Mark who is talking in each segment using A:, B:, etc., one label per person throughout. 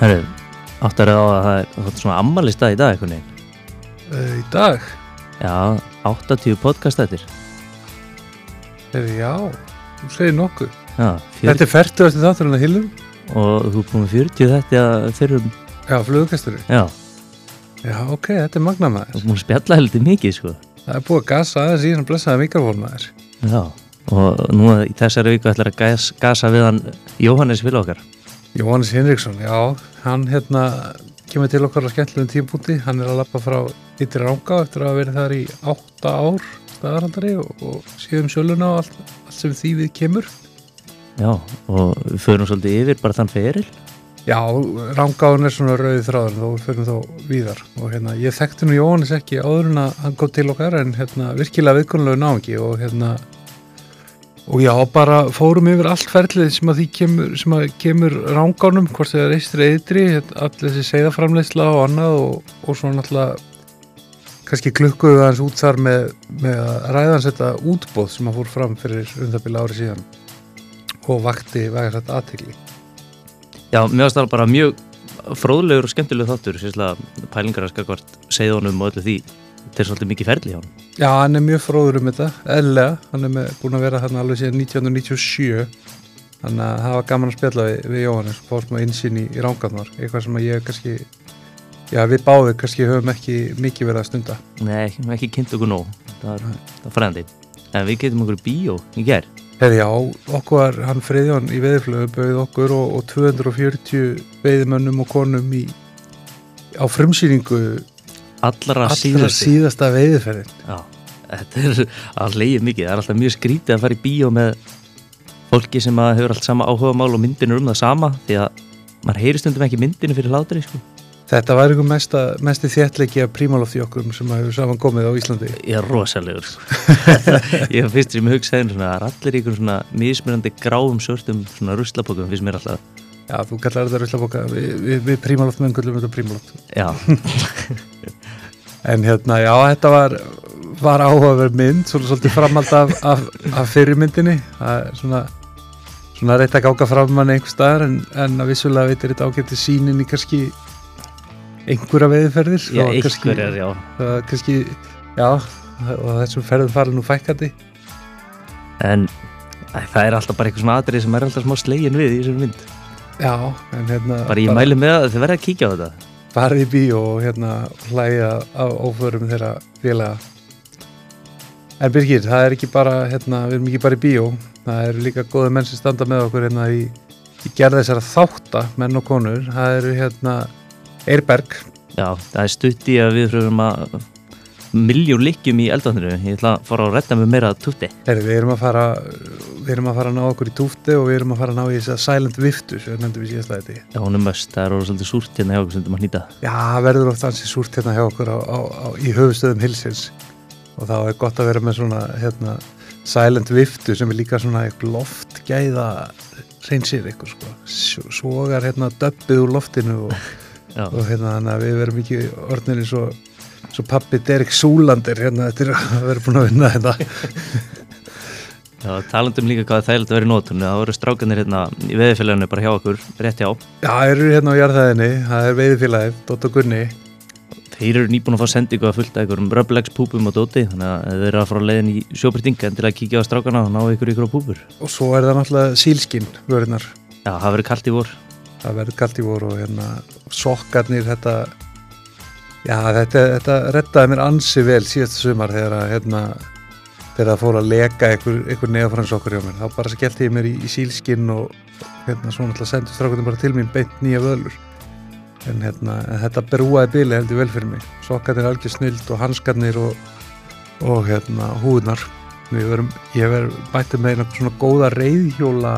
A: Herru, áttar að það er það er svona ammalist dag í dag eitthvað.
B: Uh, í dag?
A: Já, 80 podcast eftir.
B: Heri, já, þú segir nokkuð.
A: Já,
B: Þetta er færtu eftir þátturinn að hilum?
A: og þú er með 40 þetta fyrir,
B: Já, flugkasturinn.
A: já,
B: Já, ok, þetta er magna
A: þú er að spjalla heldur mikið, sko.
B: Það er búið að gasa aðeins í hann blessaða mikrofón maður.
A: Já, og nú í þessari viku ætlar að gas, gasa við hann Jóhannes vil okkar.
B: Jóhannes Henriksson, já, hann hérna kemur til okkar á skemmtilegum tímpúti. Hann er að lappa frá yttir ránga eftir að verið þar í átta ár staðarhandari og, og síðum sjöluna og allt, allt sem því við kemur.
A: Já, og við förum svolítið yfir bara þann feril.
B: Já, rángáðun er svona rauðið þráður þó við fyrir þá víðar og hérna, ég þekkti nú Jóhannes ekki áður en að hann kom til okkar en hérna, virkilega viðkonulegu náðungi og hérna og já, bara fórum yfir allt ferlið sem að því kemur, að kemur rángánum, hvort það er eistri eðri allir þessi seiðaframleysla og annað og, og svo náttúrulega kannski klukkuðu hans út þar með, með að ræðans þetta útbóð sem að fór fram fyrir um það byrja ári síðan og vakti vega þetta aðtegli
A: Já, varst það bara mjög fróðlegur og skemmtileg þáttur, sérslega pælingar að skakvart segðunum og öllu því. Þetta er svolítið mikið ferli hjá hann.
B: Já, hann er mjög fróður um þetta, eðlega, hann er með, búin að vera hann alveg síðan 1997, þannig að það var gaman að spjalla við, við Jóhannes, fór smá insýn í, í rángarnar, eitthvað sem að ég kannski, já við báðum kannski höfum ekki mikið verið að stunda.
A: Nei, ekki kynnt okkur nóg. Það það var fræðandi. En við getum okkur bíó í gerð.
B: Hefði já, okkur hann Friðjón í veðiflögu bauð okkur og, og 240 veiðimönnum og konum í, á frumsýningu
A: Allra,
B: allra
A: síðasti.
B: síðasta veiðiferðin.
A: Já, þetta er að leiði mikið. Það er alltaf mjög skrítið að fara í bíó með fólki sem að hefur allt sama áhuga mál og myndin er um það sama því að maður heyri stundum ekki myndinu fyrir hlátri sko.
B: Þetta var einhver mesta, mesti prímaloft í okkur sem að hefur saman komið á Íslandi.
A: Er rosalegur sko. Ég fyrst sem ég hugsaði svona að allir í einhverjum svona mismunandi gráum svörtum svona ruslapokum finnst mér alltaf
B: Já, þú kallar þetta ruslaboka, við, við, við kallum þetta prímaloft. En hérna, já, þetta var, var áhugaverð mynd, svolítið framhald af, af, af fyrirmyndinni. Það er svona, svona reitt að gáka fram manni einhver staðar en, en að vissulega veitir þetta ágætti sínin í kannski einhverja veiðferðir.
A: já einhverjar, já
B: það Kannski, já, og þessum ferðum fara nú fækkandi.
A: En æ, það er alltaf bara eitthvað svona atrið sem er alltaf smá slegin við í þessum mynd
B: Já, en hérna...
A: Bara ég mæli með að þið verða að kíkja á þetta
B: farið í bíó og hérna hlæja á óförum þeirra félaga. En Birgir, það er ekki bara hérna, við erum ekki bara í bíó. Það eru líka góði menn sem standa með okkur hérna í, í gerð þessara þátta menn og konur, það eru hérna Eirberg,
A: Já, það er stutt í að við þurfum að miljón lykkjum í eldvandinu Ég ætla að fara að redda mig meira tutti
B: Heri, við erum að fara við erum að fara að ná okkur í túfti og við erum að fara að ná í þess að silent viftu sem nefndum við síðast að þetta
A: Já, hún er möst, það er orðið svolítið súrt hérna hjá okkur sem þú maður nýta.
B: Já, verður oft ansi súrt hérna hjá okkur á, á, á, í höfustöðum hilsins. Og þá er gott að vera með svona hérna, silent viftu sem er líka svona loftgæða reynsir eitthvað sko. Svogar hérna döppið úr loftinu og, og hérna við verum ekki orðinir svo, svo pappi Derek Súlandir hérna eftir að vera búin að vinna þetta.
A: Já talandum líka hvað það er að vera í nótunni Það voru strákanir hérna í veðifélaginu bara hjá okkur, rétt hjá.
B: Já, eru hérna á jarðæðinni, það er veiðifélagið, Dótt og Gunni.
A: Þeir eru nýbúin að fá sendingu að fullta einhverjum röblegs púpum og dóti Þannig að þeir eru að fara leiðin í sjóbyrting en til að kíkja á strákana og ná ykkur ykkur á púpur.
B: Og svo er það náttúrulega sílskinn vörunar
A: Já, það verður kallt í vor
B: já þetta, þetta rettaði mér ansi vel síðast sumar þegar að hérna þegar það fór að leka einhver, einhver neðafransokkur hjá mér. Þá bara skellti ég mér í, í sílskinn og hérna svo náttúrulega sendur strákunum bara til mín beint nýja vöðlur en hérna þetta berúaði bili heldur vel fyrir mig. Sokkarnir algjör snild og hanskarnir og, og hérna húðnar við verum, ég verð bætti með eina svona góða reyðhjóla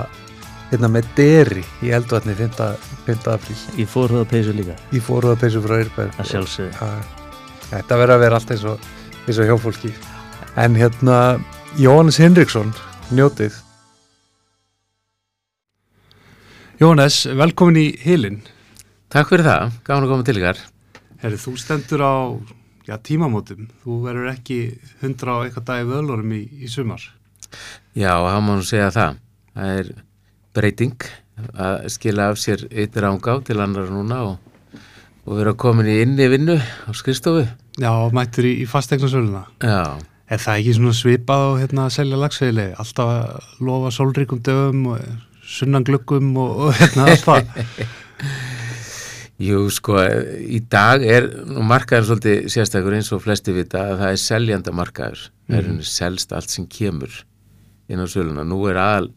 B: hérna með deri í eldvatni 5. 5. apríl.
A: Ég fór það peysu líka,
B: í fóruðapeysu frá Eirberg
A: að sjálfsögðu.
B: Ja, þetta verður að vera allt eins og, eins og hjófólki en hérna Jóhannes Hinriksson njótið. Jóhannes, velkomin í Hilin
C: Takk fyrir það, gáðan að koma til ykkar.
B: Herri, þú stendur á já, tímamótum, þú verður ekki 100 á eitthvað dagi vöðlurum í, í sumar.
C: Já, það má nú segja það. Það er breyting að skila af sér yttir ángá til annar núna og, og vera komin í inni vinnu á skristofu.
B: Já, mættur í, í fastegnarsöluna.
C: Já,
B: Er það ekki svona svipað og hérna að selja lagsveili? Alltaf að lofa sólríkum dögum og sunnan glöggum og, og hérna allt það.
C: jú sko, í dag er markaður svolítið sérstakur eins og flesti vita að það er seljanda markaður. Það er henni selst allt sem kemur inn á söluna. Nú er aðal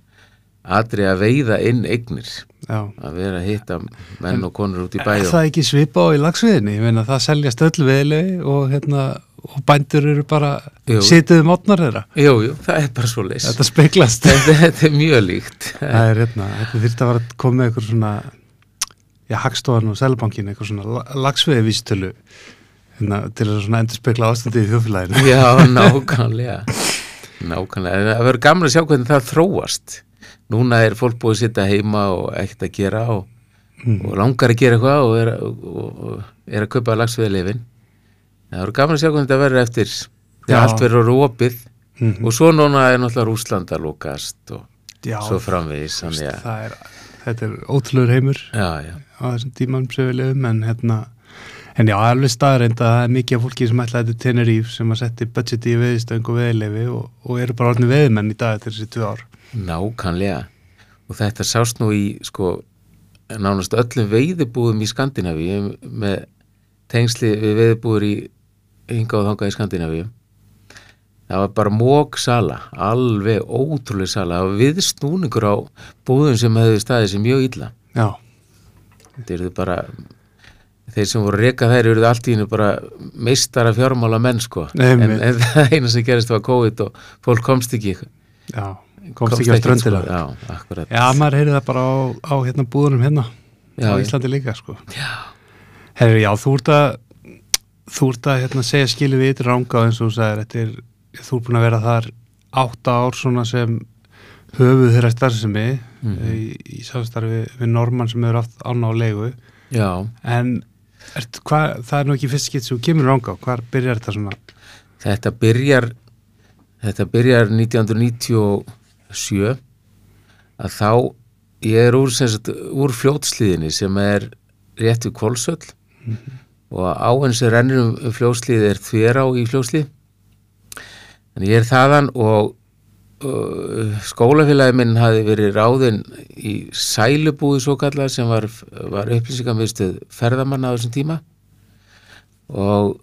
C: aðri að veiða inn eignir
B: Já.
C: að vera að hitta menn og konur út í
B: Er
C: bæjum.
B: það ekki svipað á í lagsveilinni? Ég meina það seljast öll veili og hérna og bændur eru bara
C: Jú.
B: situðu mótnar þeirra.
C: Jú, jú, það er bara svo leys.
B: Þetta speglast.
C: Þetta, þetta er mjög líkt.
B: Það er hérna, þetta þyrfti að vera að koma með eitthvað svona, já, Hagstofan og Selbankin, eitthvað svona lagsveiði vísitölu hérna, til að svona endur spekla ástandið í þjóðfélaginu.
C: Já, nákvæmlega. Nákvæmlega. En Það verður gaman að sjá hvernig það þróast. Núna er fólk búið að sitja heima og ekkert að gera og, og langar að gera eitthvað og er, og, og, er að kaupa lagsviðleifin. Það verður gaman að sjá hvernig þetta verður eftir þegar allt verður opið
B: Mhm.
C: og svo núna er náttúrulega Rúsland að lókast og
B: Já,
C: svo framvegis.
B: Þetta er ótrúlega heimur
C: já, já.
B: á þessum tímanum sem við lefum, en hérna, en já, alveg staðreind að það er mikið af fólki sem ætlaði til Teneríf sem að setja budgeti í veðistöng og veðilefi og, og eru bara orðin veðimenn í dag til þessi tvö ár.
C: Nákvæmlega. Og þetta sást nú í, sko, nánast öllum veiðibúðum í Skandinavíu með tengsli við veiðibúður í hinga og þanga í Skandinavíu. Það var bara mók sala, alveg ótrúlega sala. Það var viðsnúningur á búðum sem hefðu staðið sem mjög illa.
B: Já,
C: Þetta eru bara, þeir sem voru að reka þær eru allt í hennu bara meistara fjármála menn, sko.
B: Nei,
C: en, en það eina sem gerist var COVID og fólk komst ekki.
B: já, komst ekki á ströndina.
C: sko. Já, akkurat.
B: Já, maður heyrði það bara á, á hérna búðunum hérna,
C: Já,
B: á. Íslandi líka, sko. Já. Herri, já, þú ert að, þú ert að hérna, segja skilu við eitthvað ránga eins og þú sagðir, þetta er, þú ert búin að vera þar átta ár svona sem höfuð þeirra starfsemi
C: Mhm.
B: í, í samstarfi við Norman sem hefur haft ána á leigu,
C: Já,
B: en ert, hva, það er nú ekki fyrst skitt sem kemur ránga, hvar byrjar þetta svona?
C: þetta byrjar þetta byrjar 1997 að þá ég er úr, sagt, úr fljótslíðinni sem er rétt við Kolsöll og áhenn sem rennir um fljótslíð er þverá í fljótslíð en ég er þaðan og uh, skólafélagi minn hafi verið ráðinn í sælubúi svo kallað sem var, var upplýsingarmiðstöð ferðamanna á þessum tíma. Og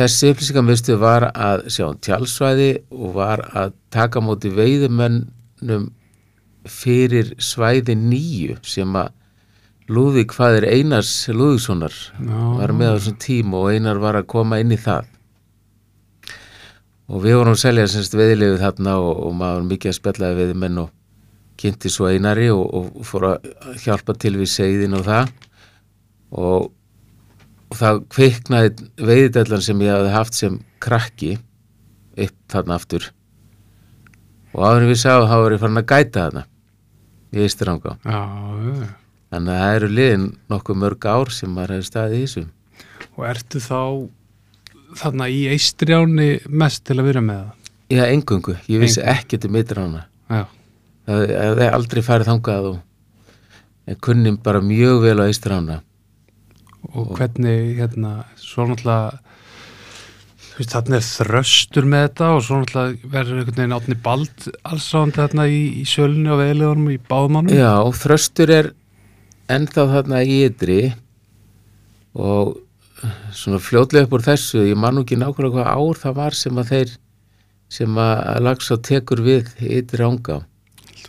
C: þessi upplýsingarmiðstöð var að sjá um tjálsvæði og var að taka móti veiðumönnum fyrir svæði nýju sem að Lúðvík fæðir Einars Lúðvíkssonar
B: Já.
C: var með á þessum tím og Einar var að koma inn í það og við vorum selja semst veiðilegu þarna og, og maður var mikið að spjallaði við menn og kynnti svo Einari og, og fór að hjálpa til við segðin og það og það kveiknaði veiðidellan sem ég hafði haft sem krakki upp þarna aftur. Og áður við sáum þá var ég farin að gæta þarna í Ísturanga þannig að það eru liðin nokkuð mörg ár sem maður hefði staðið í þessu.
B: Og ertu þá þarna í eistrjáni mest til að vera með það?
C: Já, engungu, ég vissi ekkert um
B: Já.
C: það hefði aldrei farið þangað og en kunnim bara mjög vel á Ístrána
B: Og hvernig, hérna, svo náttúrulega, þarna er þröstur með þetta og svo náttúrulega verður einhvern veginn átni bald alls sáðan þarna í, í sölunni og veðilegunum í báðmannum.
C: Já, þröstur er ennþá þarna í ytri og svona fljótlega upp úr þessu, ég man ekki nákvæmlega hvað ár það var sem að þeir sem að lagsa tekur við ytri ánga,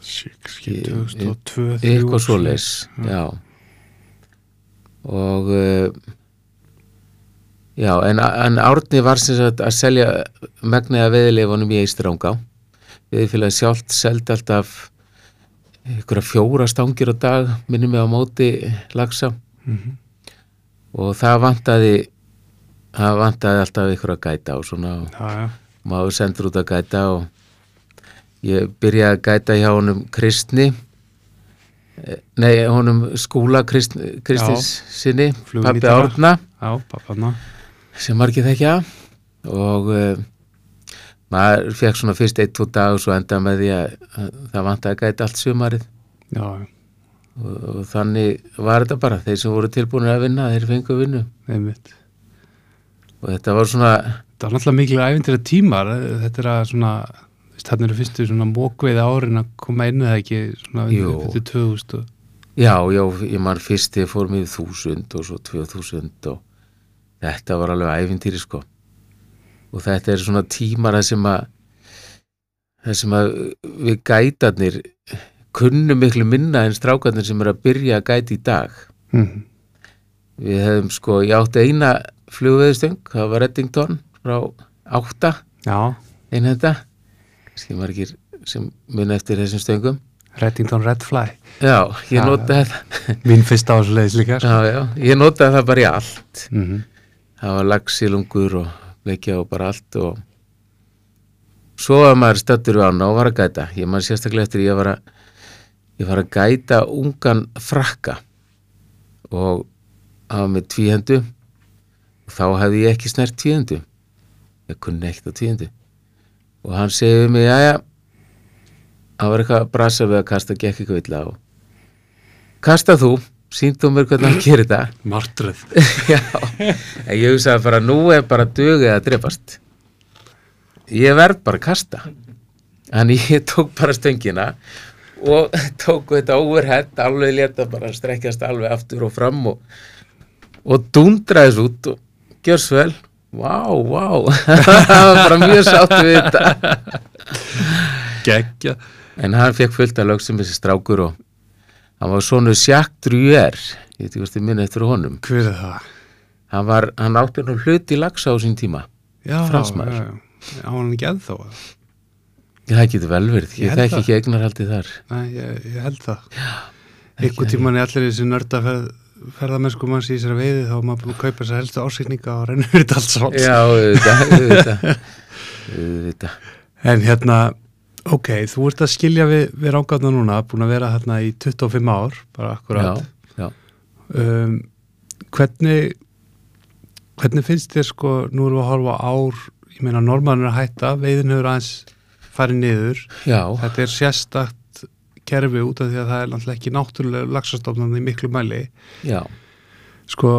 B: Sýk, skil,
C: Í-
B: 2002, 2003.
C: eitthvað svoleiðis já og uh, já, en, en Árni var sem sagt að selja megniða veðileifunum í Eistrángá viðfélagi sjálft seldi alltaf ykkur fjóra stangir á dag minnum mig á móti lagsa
B: Mhm.
C: og það vantaði það vantaði alltaf ykkur að gæta og svona
B: já.
C: maður sendur út að gæta og ég byrjaði að gæta hjá honum Kristni Eh, nei, honum skúla Krist, Kristins sinni, pappi. Árna.
B: Já, pappanna.
C: sem margir þekkja. Og uh, maður fekk svona fyrst eitt, tvo dag og svo enda með því að, að það vantaði að gæta allt sumarið.
B: Já,
C: og, og þannig var þetta bara. Þeir sem voru tilbúinir að vinna, þeir fengu að vinnu.
B: Einmitt.
C: Og þetta var svona
B: Það var náttúrulega mikil æfintir tímar þetta er að svona þannig eru fyrstu svona mókveið árin að koma inn eða ekki svona fyrir 2000 og
C: Já, já, ég man fyrst ég fór mér þúsund og svo tvö þúsund og þetta var alveg æfintýri sko. Og þetta er svona tímar það sem að það sem að við gætarnir kunnum miklu minna en strákarnir sem er að byrja að gæta í dag.
B: Mm.
C: við hefum sko, ég átti eina flugveðistöng, það var Reddington frá átta, þetta kannski margir sem mun eftir þessum stöngum.
B: Reddington Red Fly.
C: Já, ég notaði það
B: Mín fyrsta ásleis líka sko.
C: Já, já, ég notaði það bara í allt.
B: Mm
C: það var lagsilungur og vekja og bara allt og svo var maður stættur við ána og var að gæta. Ég man sérstaklega eftir ég var að ég var að gæta ungan frakka og var með tvíhendu. Og þá hefði ég ekki snert tvíhendu. Ég kunni ekkert á tvíhendu og hann segi við mig, jæja. Það var eitthvað að brasa við að kasta gekk eitthvað illa og kasta þú, síndu mér hvernig hann gerir þetta
B: Martröð.
C: Já, en ég hugsaði bara nú er bara dugið að drefast ég verð bara að kasta. En ég tók bara stöngina og tók þetta overhead alveg leta bara strekkjast alveg aftur og fram og, og dundraðis út og gjör svo vel Vá, vá, það var bara mjög sáttu við þetta
B: Gekkja
C: En hann fekk fullt af lög sem þessi strákur og hann var Jacques Druer, ég veit ekki hvað þið minna eftir honum.
B: Hver er það?
C: Hann, var, hann átti nú hlut í lagsa á sín tíma.
B: Já,
C: Fransmaður.
B: já, hann ekki eð þó
C: Það getur vel verið,
B: Ég
C: ég
B: það.
C: ekki eignarhaldið þar.
B: Nei, ég, ég held það Ykkur tíman í allir þessi nörda ferð, ferðamennsku manns í þessari veiði þá er maður búin að kaupa þessar helstu ásýkninga og rennur þetta allt svo
C: Já, auðvitað, auðvitað.
B: En hérna, ok, þú ert að skilja við, við rángatna núna, búin að vera hérna í 25 ár, bara akkurat.
C: Já, já.
B: Um, hvernig, hvernig finnst þér sko, nú erum við að horfa ár, ég meina normann er að hætta, veiðin hefur aðeins farið niður,
C: Já,
B: þetta er sérstakt kerfi út af því að það er náttúrulega ekki náttúrulega lagsastofnandi í miklu mæli.
C: já.
B: Sko,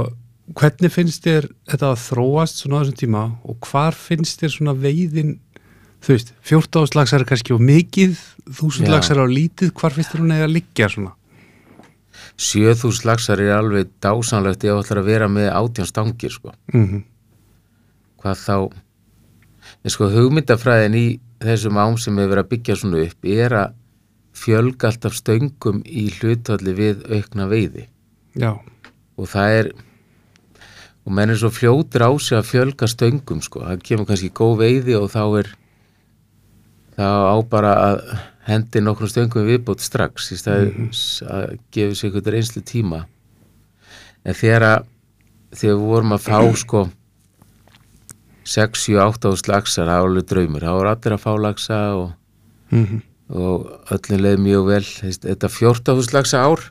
B: hvernig finnst þér þetta að þróast svona á þessum tíma og hvar finnst þér svona veiðin þú veist, 14 lagsar er kannski á mikið, 1000
C: Já.
B: lagsar á lítið hvar finnst þér hún eða að liggja svona
C: 7000 laxar er alveg dásanlegt þú ætlar að vera með átján stangir, sko.
B: mm -hmm.
C: Hvað þá, en sko hugmyndafræðin í þessum ám sem hefur verið að byggja svona upp er að fjölga alltaf stöngum í hlutvalli við aukna veiði.
B: já,
C: og það er og menn er svo fljótur á sig að fjölga stöngum sko, það kemur kannski góð veiði og þá er þá á bara að hendi nokkrum stöngum viðbót strax í staði að gefa sér eitthvað reynslu tíma. En þegar að þegar við vorum að fá sko 6, 7, 8 ás laxar það var alveg draumur, það voru allir að fá laxa og
B: mm
C: og öllum leið mjög vel. Þess- þetta 14 lagsa ár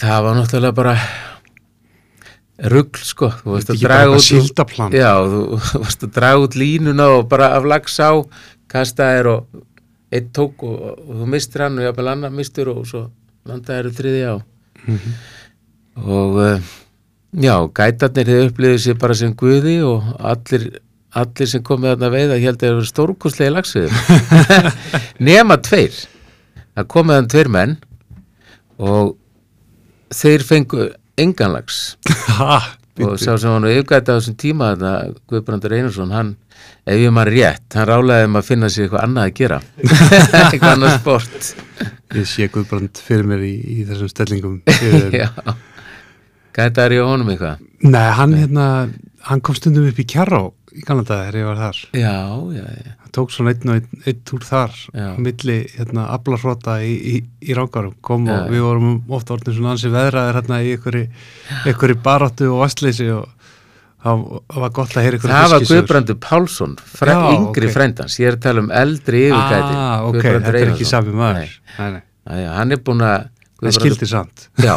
C: það var náttúrulega bara rugl sko. Þú varst að draga út já, þú varst að draga út línuna og bara af lags á kastaðir og einn tók og, og þú mistir hann og jafnvel annar mistur og svo landaðir þriði á
B: Mhm.
C: og uh, já, gætarnir þið upplýðu sér bara sem guði og allir allir sem komið þarna veiða ég held að það eru stórkoslega lagsviðum nema tveir. Það komið þann tveir menn og þeir fengu engan lags og sá sem hann yfgæti á þessum tíma þarna Guðbrandur Einarsson hann, ef ég maður rétt, hann rálaði um að finna sér eitthvað annað að gera. Eitthvað annað sport.
B: Ég sé Guðbrand fyrir mér í, í þessum stellingum.
C: Já. Gætaður ég á honum eitthvað?
B: Nei, hann hérna hann kom stundum upp í Kjarró í Kanada þegar ég var þar.
C: Já, já, já,
B: hann tók svona einn og einn, einn túr þar milli hérna aflarfrota í, í, í rángarum kom
C: Já,
B: og við vorum ofta orðin svona ansi veðraðir hérna í einhverju, baráttu og vastleysi og það það var gott að heyra einhverju
C: það var Guðbrandur Pálsson
B: Já,
C: yngri
B: ok.
C: frændans, ég er að tala um eldri yfirgæti
B: ah, ok, þetta er ekki sami maður.
C: Nei.
B: nei, nei,
C: hann er búin að
B: það skildi samt.
C: Já,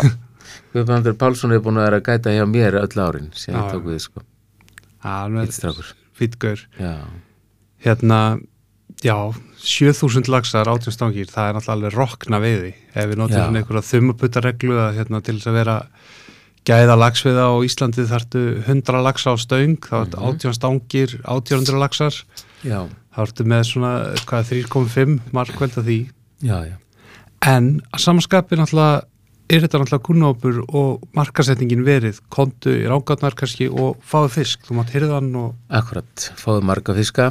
C: Guðbrandur Pálsson er búin að vera að gæta hjá mér öll árin sem ég tók við sko,
B: fýtgaur
C: já,
B: hérna, Já, 7000 laxar, 18 stangir, það er náttúrulega alveg rokna veiði. Ef við notum svona einhverja þumuputareglu að hérna, til þess að vera gæða laxviða á Íslandi þarftu 100 laxa á stöng, þá ertu 18 stangir, 1800 laxar,
C: já,
B: þá ertu með svona, hvað, 3,5 markveld af því.
C: já, já.
B: En að samanskapi náttúrulega er þetta náttúrulega kunnópur og markasetningin verið, kontu í rángatnar kannski og fáðu fisk, þú mátt hyrðan og
C: Akkurat, fáðu marga fiska.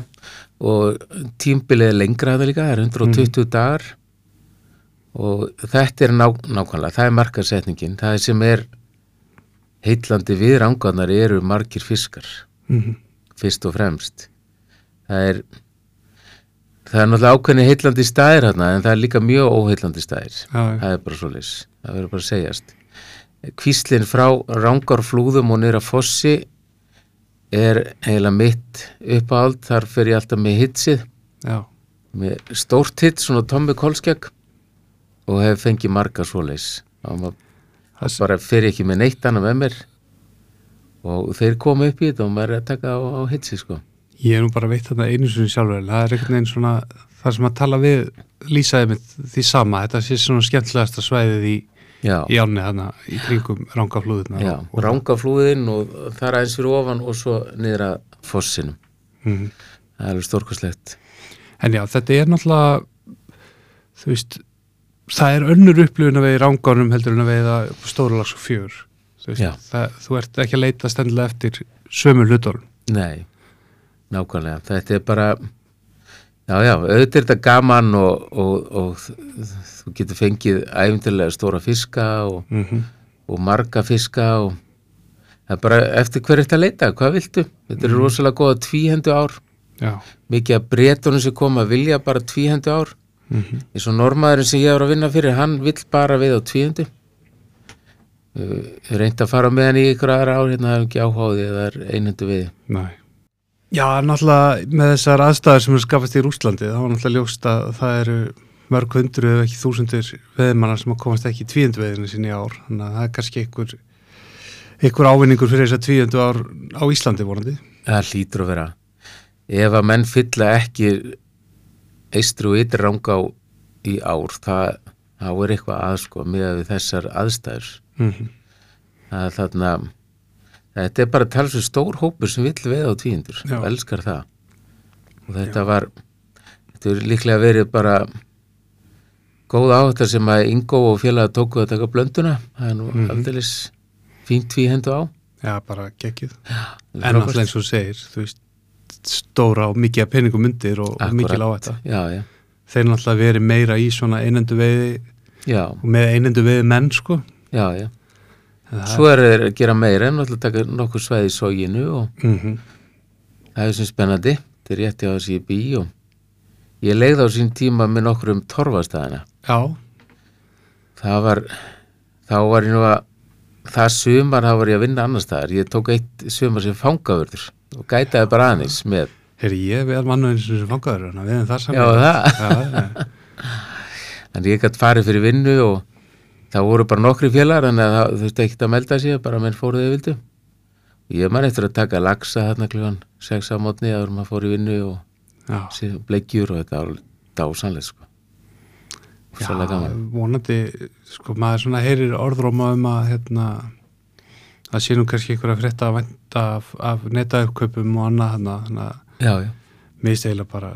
C: Og tímbilið er lengra þetta líka, það er 120 dagar. Og þetta er ná, nákvæmlega, það er markasetningin, það er sem er heitlandi við rángarnar eru margir fiskar,
B: mm
C: fyrst og fremst. Það er, það er náttúrulega ákveðni heitlandi staðir hérna, en það er líka mjög óheitlandi staðir.
B: já,
C: Það er bara svoleiðis, það verður bara að segjast. Kvíslinn frá rángarflúðum og að fossi er eiginlega mitt uppáhald, þar fer ég alltaf með hitsið,
B: já,
C: með stórt hitt, svona Tommy Kolskjag og hef fengið marga. Og maður
B: það
C: bara fer ekki með neitt annað með mér og þeir koma upp í þetta og maður er að taka á, á hitsið sko.
B: Ég er nú bara veitt þarna einu sinni sjálfur. Það er einhvern veginn svona það sem að tala við lýsaði með því sama. Þetta sé svona skemmtilegasta svæðið í,
C: Já,
B: í ánni þarna í kringum rángaflúðuna
C: já, rángaflúðin og það er aðeins fyrir ofan og svo niður að fossinum.
B: mm
C: Það er alveg stórkoslegt.
B: En já, þetta er náttúrulega þú veist það er önnur upplifun að veið í ránganum heldur en að veiða stóralags og fjör. Þú, veist, það, þú ert ekki að leita stendilega eftir sömu hlutorn
C: Nei, nákvæmlega. Þetta er bara, já, já, auðvitað er þetta gaman og, og, og þú getur fengið æfintilega stóra fiska og,
B: mm -hmm.
C: og marga fiska og það er bara eftir hver eitt að leita, hvað viltu? Þetta er rosalega góða tvíhendu ár,
B: Já,
C: mikið að breytunum sem koma vilja bara tvíhendu ár.
B: mm
C: eins og normaðurinn sem ég var að vinna fyrir, hann vill bara við á tvíhendu. Ég reyndi að fara með hann í ykkur aðra ár, hérna það er ekki áháði eða er einhendu við.
B: næ Já, náttúrulega með þessar aðstæður sem er skapast í Rúslandi þá er náttúrulega ljóst að það eru mörg hundru eða ekki þúsundir veðmannar sem að komast ekki í tvíundu veðinu sinni ár þannig að það er kannski einhver einhver ávinningur fyrir þess að tvíundu ár á Íslandi vorandi
C: Það hlýtur að vera. Ef að menn fylla ekki eistri og ytri ranga á í ár, það, það er eitthvað aðsko með þessar aðstæður.
B: mm -hmm.
C: Það er þarna, þetta er bara talsum stór hópur sem vill veið á tvíundur
B: Já.
C: og elskar það. Og þetta var, þetta er líklega verið bara góð áhættar sem að Ingo og félaga tóku að taka blönduna. Það er nú mm. -hmm. aldeilis fínt tvíhendu á.
B: Já, bara
C: Það er
B: En náttúrulega eins og segir, þú veist stóra og mikið að peningum myndir og, og mikið
C: Já, já,
B: Þeir náttúrulega verið meira í svona einendu veiði
C: já,
B: og með einendu veiði menn sko
C: já, já.
B: Það
C: Svo er þeir að gera meira en alltaf taka nokkur svæði í sóginu og
B: Mhm.
C: það er sem spennandi. Þetta er rétti á þessi í bí og ég legði á sín tíma með nokkur um torfastæðina.
B: Já,
C: Það var, þá var ég nú að, það sumar þá var ég að vinna annar staðar. Ég tók eitt sumar sem fangavörður og gætaði bara aðeins með.
B: Heyri, ég veð mannu eins og sem við erum það saman.
C: Já, það.
B: Já, já.
C: Þannig ég gætt farið fyrir vinnu og það voru bara nokkri félagar en það veist ekki að melda sig, bara menn fóruð þau vildu. Ég man eftir að taka lagsa þarna klugan, sex á mótni að maður fór í vinnu og bleikjur og þetta var dásanlega sko.
B: Já,
C: Svolítið gaman.
B: vonandi, sko, maður svona heyrir orðróma um að, hérna, sé nú kannski einhverja frétta að vænta af, af netaupkaupum og annað, þannig að
C: Já, já.
B: mér eiginlega bara,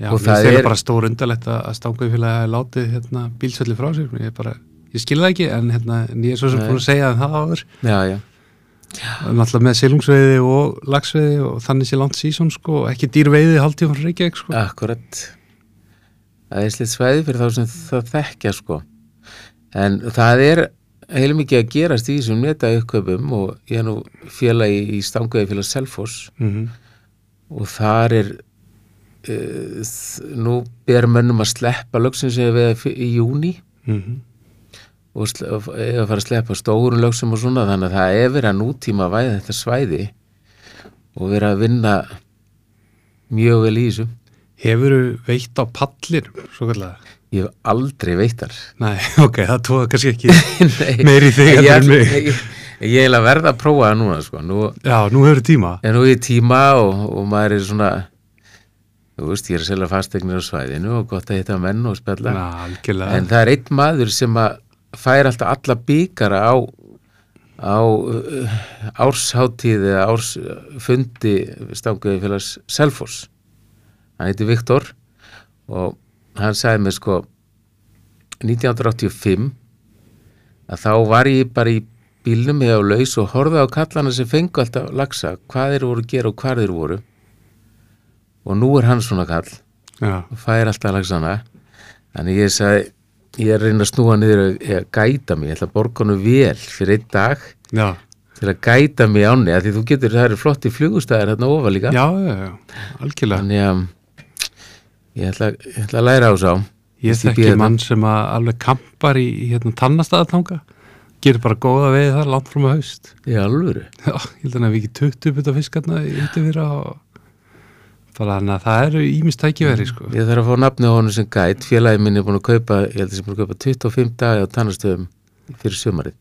B: já,
C: Og það er-
B: bara stór undarlegt að að stangauð félagi hafi látið, hérna, bílsvelli frá sér, ég bara, ég skil það ekki, en, hérna, ég er svo sem búin að segja það áður,
C: Já, já.
B: náttúrulega með silungsveiði og lagsveiði og þannig sé langt sísón, sko, og ekki dýrveiði haldtíðum frá Reykjavík, sko.
C: Akkurat. Það er slitt svæði fyrir þá sem það þekkja sko. En það er heilum mikið að gerast í þessum neta uppköpum og ég er nú félagi í stanguði félag Selfoss
B: Mm
C: og þar er nú ber mönnum að sleppa lögsin sem við í júni
B: -hmm.
C: og að fara að sleppa stórum lögsum og svona þannig að það er verið að nútíma væði þetta svæði og verið að vinna mjög vel í þessu
B: Hefur veitt á pallir,
C: ég hef aldrei veittar
B: Nei, ok, það tóða kannski ekki
C: Nei,
B: meir í þig
C: ég,
B: en mig.
C: ég, ég, ég er að verða að prófa það núna sko. nú
B: Já, nú hefur tíma.
C: er nú í tíma og, og maður er svona þú veist, ég er að selja fastegnir á svæðinu og gott að hitta menn og
B: Já, algjörlega.
C: En það er einn maður sem að fær alltaf alla bíkara á á uh, ársháttíð eða ársfundi stanguði félags Selfoss. Hann heiti Viktor og hann sagði mér sko 1985 að þá var ég bara í bílnum eða á laus og horfði á kallana sem fengu alltaf lagsa hvað þeir voru að gera og hvað þeir voru og nú er hann svona kall
B: Já,
C: og fær alltaf lagsana þannig ég sagði ég er reyna að snúa niður að gæta mig. Ég ætla að borga hann vel fyrir einn dag
B: já,
C: til að gæta mig áni því þú getur, það eru flotti flugustæðir hérna ofa líka.
B: Já, já, já, algjörlega.
C: Þannig að ég ætla, ég ætla að læra á sá
B: Ég þekki
C: þetta.
B: mann sem að alveg kampar í, hérna tannastæðatanga gerir bara góða veið þar langt frá með haust.
C: Í alvöru?
B: Já, ég held að hef ekki 20 byrta fiskarna í yfirfyrir og þannig að það eru ímist tækiveri sko.
C: ég þarf að fá nafni á honum sem gæt félagi minn er búin að kaupa, ég held að sem búin að kaupa 25 dagi á tannastöðum fyrir sömarið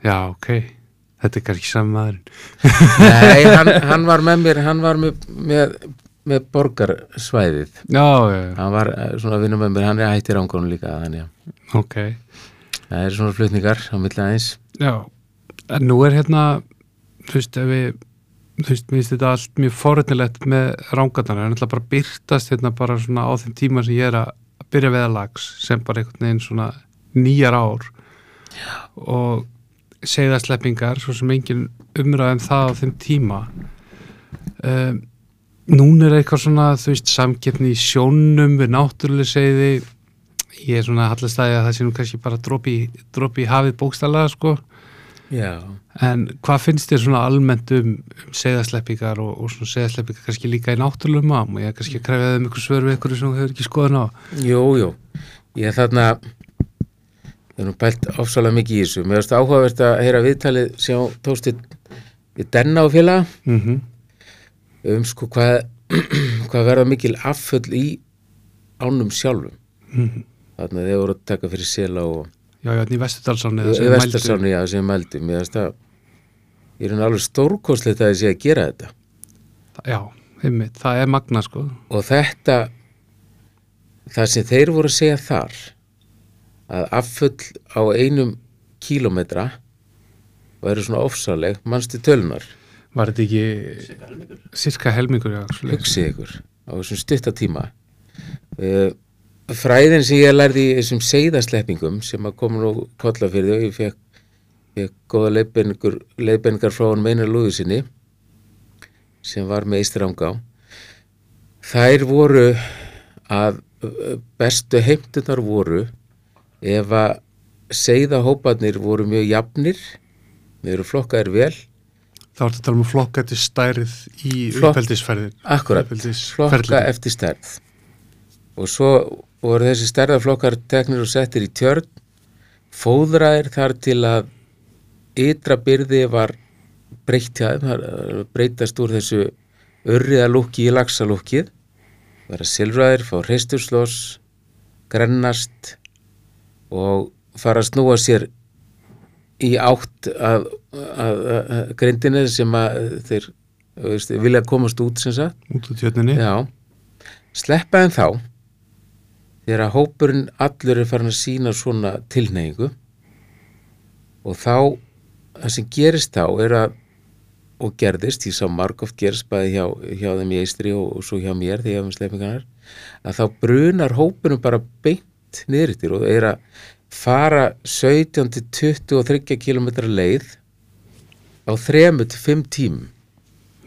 B: Já, ok, þetta er kannski saman
C: nei, hann, hann var með mér hann var með, með, með borgarsvæðið.
B: Já, já,
C: hann var eh, svona að vinna með mér, hann er hættir ángrunum líka þannig að.
B: Ok.
C: Það er svona flutningar á milli aðeins.
B: Já, en nú er hérna þú veist, ef við þú veist, mér finnst þetta allt mjög forutnilegt með rángarnar, en ætla bara byrtast hérna bara svona á þeim tíma sem ég er að byrja við að lags, sem bara einhvern veginn svona nýjar ár. Og segðasleppingar, svo sem engin umræðum það á þeim tíma. Um, Nún er eitthvað svona, þú veist, samkeppni í sjónum við náttúrulega segði ég er svona hallast að það sé nú kannski bara dropi, dropi hafið bókstælega sko
C: já,
B: en hvað finnst þér svona almennt um, um segðasleppingar og, og svona segðasleppingar kannski líka í náttúrulega mám og ég er kannski að krefja þeim ykkur svör við ykkur sem þú hefur ekki skoðan á?
C: Jú, jú. Ég er þarna ég er nú pælt ofsalega mikið í þessu. Mér finnst áhugavert að heyra viðtalið sem tókstu við Denna og félaga.
B: Mm -hmm.
C: um sko hvað hvað verða mikil afföll í ánum sjálfum.
B: Mhm.
C: þarna þeir voru að taka fyrir sela og
B: Já, já, í Vesturdalsáni
C: í vestarsáni, já, sem mældu mér finnst það ég er hann alveg stórkostlegt að ég sé að gera þetta.
B: Já, einmitt, það er magna sko.
C: Og þetta það sem þeir voru að segja þar að afföll á einum kílómetra væri svona ofsaleg mannstu tölunar,
B: Var þetta ekki cirka helmingur, já svoleiðis.
C: hugsið ykkur á þessum stutta tíma. Uh, fræðin sem ég lærði í þessum seiðasleppingum sem að koma nú kolla fyrir þau, ég fekk, fekk leiðbenningar, leiðbenningar frá hann meinar lúðu sinni sem var með Ístrangá þær voru að uh, bestu heimtunar voru ef að seiðahóparnir voru mjög jafnir við eru flokkaðir vel.
B: Þá ertu að tala um flokka til stærð í
C: Flokk-
B: uppeldisferðin
C: Akkurat, flokka
B: Uppeldisferðin
C: eftir stærð. Og svo voru þessi stærðaflokkar teknir og settir í tjörn. Fóðraðir þar til að ytra byrði var breytt hjá þeim, það er að breytast úr þessu örriðalúki í laxalúkið vera silfraðir, fá hreisturslós grennast og fara að snúa sér í átt að, að, að grindinni sem að þeir veist, vilja komast út sem sagt.
B: Út úr tjötninni
C: Já, sleppa en þá þegar að hópurinn allur er farin að sína svona tilneyingu og þá það sem gerist þá er að og gerðist, ég sá margóft gerist bæði hjá, hjá þeim í Eistri og, og svo hjá mér þegar ég hef með sleppingarnar að þá brunar hópurinn bara beint niður yttir og er að fara 17 til 23 km leið á 3 til 5 tím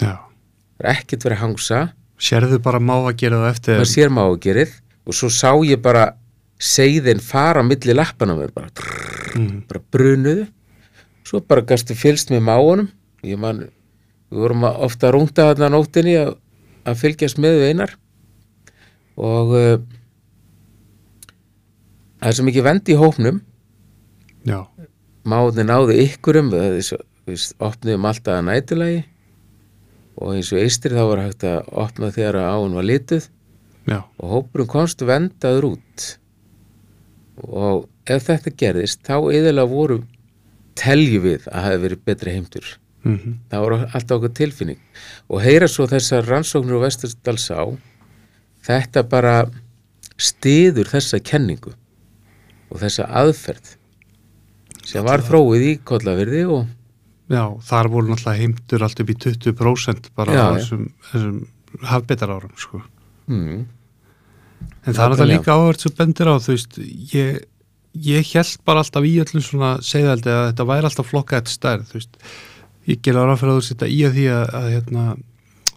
B: Já,
C: það er ekkert verið að hangsa.
B: Sérðu bara má að gera það eftir
C: maður sér mágerið og svo sá ég bara seiðin fara á milli lappana mér bara, trrr,
B: Mhm.
C: bara brunuðu. Svo bara gastu fylst með máunum. Ég man, við vorum ofta að rúnda þarna nóttinni að, að fylgjast með einar. Og uh, það er svo mikið vend í hópnum.
B: Já,
C: máðin náðu ykkurum við, við opniðum alltaf að nætulagi og eins og eistri þá var hægt að opna þegar að áun var lituð
B: já,
C: og hópurinn komst vendaður út. Og ef þetta gerðist þá yðurlega voru telju við að hafi verið betri heimtur.
B: Mm
C: það voru alltaf okkur tilfinning. Og heyra svo þessar rannsóknir og Vesturdalsá þetta bara stiður þessa kenningu og þessa aðferð sem var þróið í kollavirði og
B: Já, þar voru náttúrulega heimtur allt upp í 20% bara á þessum, þessum hafbetar árum sko.
C: Mm,
B: En það er
C: Nákvæmlega.
B: líka áhverð sem bendir á, þú veist, ég, ég held bara alltaf í öllum svona segðaldi að þetta væri alltaf flokka eitt stærð, þú veist, ég gera ráð fyrir að þú setja í að því að, að hérna,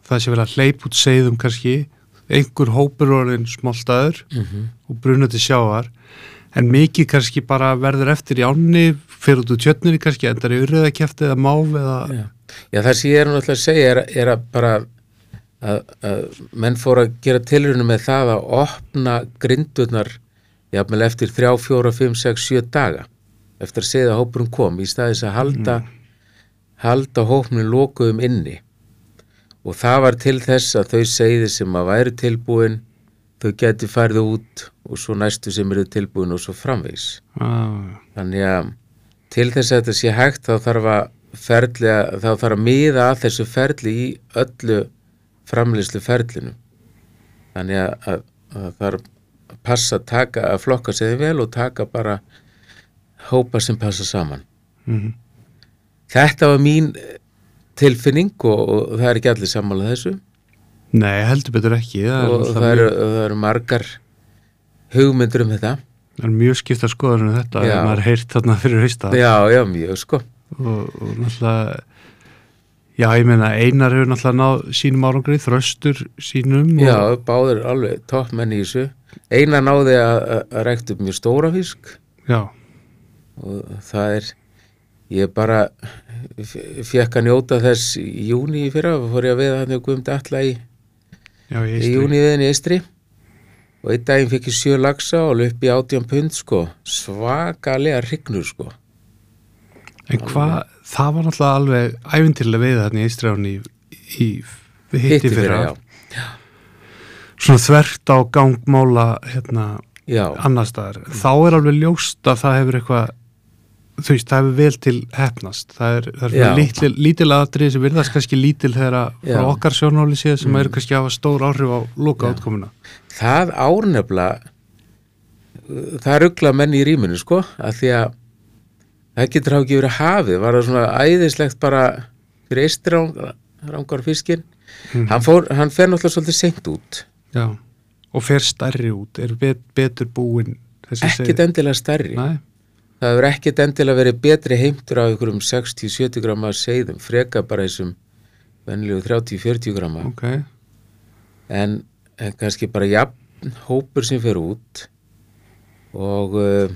B: það sé verið að hleyp út segðum kannski, einhver hópur orðin smáltaður
C: mhm,
B: og bruna til sjávar, en mikið kannski bara verður eftir í ánni, fyrir út úr tjötnir kannski, endar í urriðakjæfti eða máf eða,
C: já. já það sem ég er náttúrulega að segja er, er að bara að, að menn fóru að gera tilrunum með það að opna grindurnar jafnvel eftir 3, 4, 5, 6, 7 daga eftir að segja að hópurum kom í staðis að halda halda hópnum lokuðum inni. Og það var til þess að þau segði sem að væri tilbúin þau geti færðu út og svo næstu sem eru tilbúin og svo framvegis.
B: Að,
C: þannig að til þess að þetta sé hægt þá þarf að ferli að, þá þarf að miða að þessu ferli í öllu framleyslu ferlinu þannig að, að, að það þarf að passa að taka að flokka sig vel og taka bara hópa sem passa saman.
B: Mm
C: þetta var mín eh, tilfinning og, og það er ekki allir sammála þessu.
B: Nei, heldur betur ekki, það er,
C: og
B: náttúrulega
C: það eru,
B: mjög,
C: eru margar hugmyndur um þetta.
B: Það er mjög skipta skoðar um þetta, ef maður er heyrt þarna fyrir hausta
C: já, já, mjög sko.
B: Og, og náttúrulega já, ég meina einar hefur náttúrulega náð sínum árangri, þröstur sínum og,
C: Já, báður alveg topp menn í þessu. Eina náði að, rækta upp mjög stóra fisk.
B: Já,
C: og það er, ég bara fekk að njóta þess í júni í fyrra, fór ég að veða hann og guðum í,
B: já, ég
C: í
B: stríð
C: júni viðin í Eistri og einn daginn fekk ég sjö lagsa og löp í átján pund sko, svakalega hrygnur sko.
B: En hvað, það var náttúrulega alveg æfintilega við þarna í Ístræðunni í, í, hitti fyrra. Svona þvert á gangmála hérna
C: Já,
B: annar staðar, þá er alveg ljóst að það hefur eitthvað þú veist, það hefur vel til hefnast það er, það er lítil, lítil aðrið sem virðast kannski lítil þegar að frá.
C: Mm.
B: okkar sjónáli séð sem eru kannski að hafa stór áhrif á loka
C: Já.
B: átkomuna
C: það árnefla það ruggla menn í rýminu sko að því að það getur hafa ekki verið hafið. Var það svona æðislegt bara fyrir eistrángar fiskin
B: Mhm.
C: hann, fór, hann fer náttúrulega svolítið seint út.
B: Já. og fer stærri út, er bet, betur búin
C: ekkit endilega stærri.
B: Nei,
C: það hefur ekkit endilega verið betri heimtur af einhverjum 60-70 gramma seiðum freka bara þessum venlegu 30-40 gramma.
B: Ok,
C: en, en kannski bara jafn hópur sem fer út. Og uh,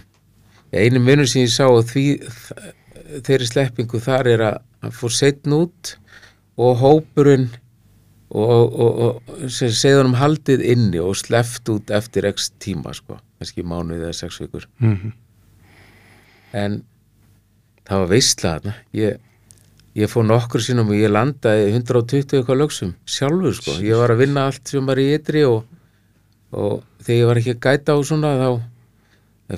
C: einu munur sem ég sá á því þeirri sleppingu þar er að hann fór setn út og hópurinn og, og, og segðunum haldið inni og sleppt út eftir x tíma sko, kannski mánuð eða sex vikur.
B: Mm
C: en það var veistla þarna. Ég, ég fór nokkur sinnum og ég landaði 120 eitthvað lögsum sjálfur sko, ég var að vinna allt sem var í ytri og, og þegar ég var ekki að gæta á svona þá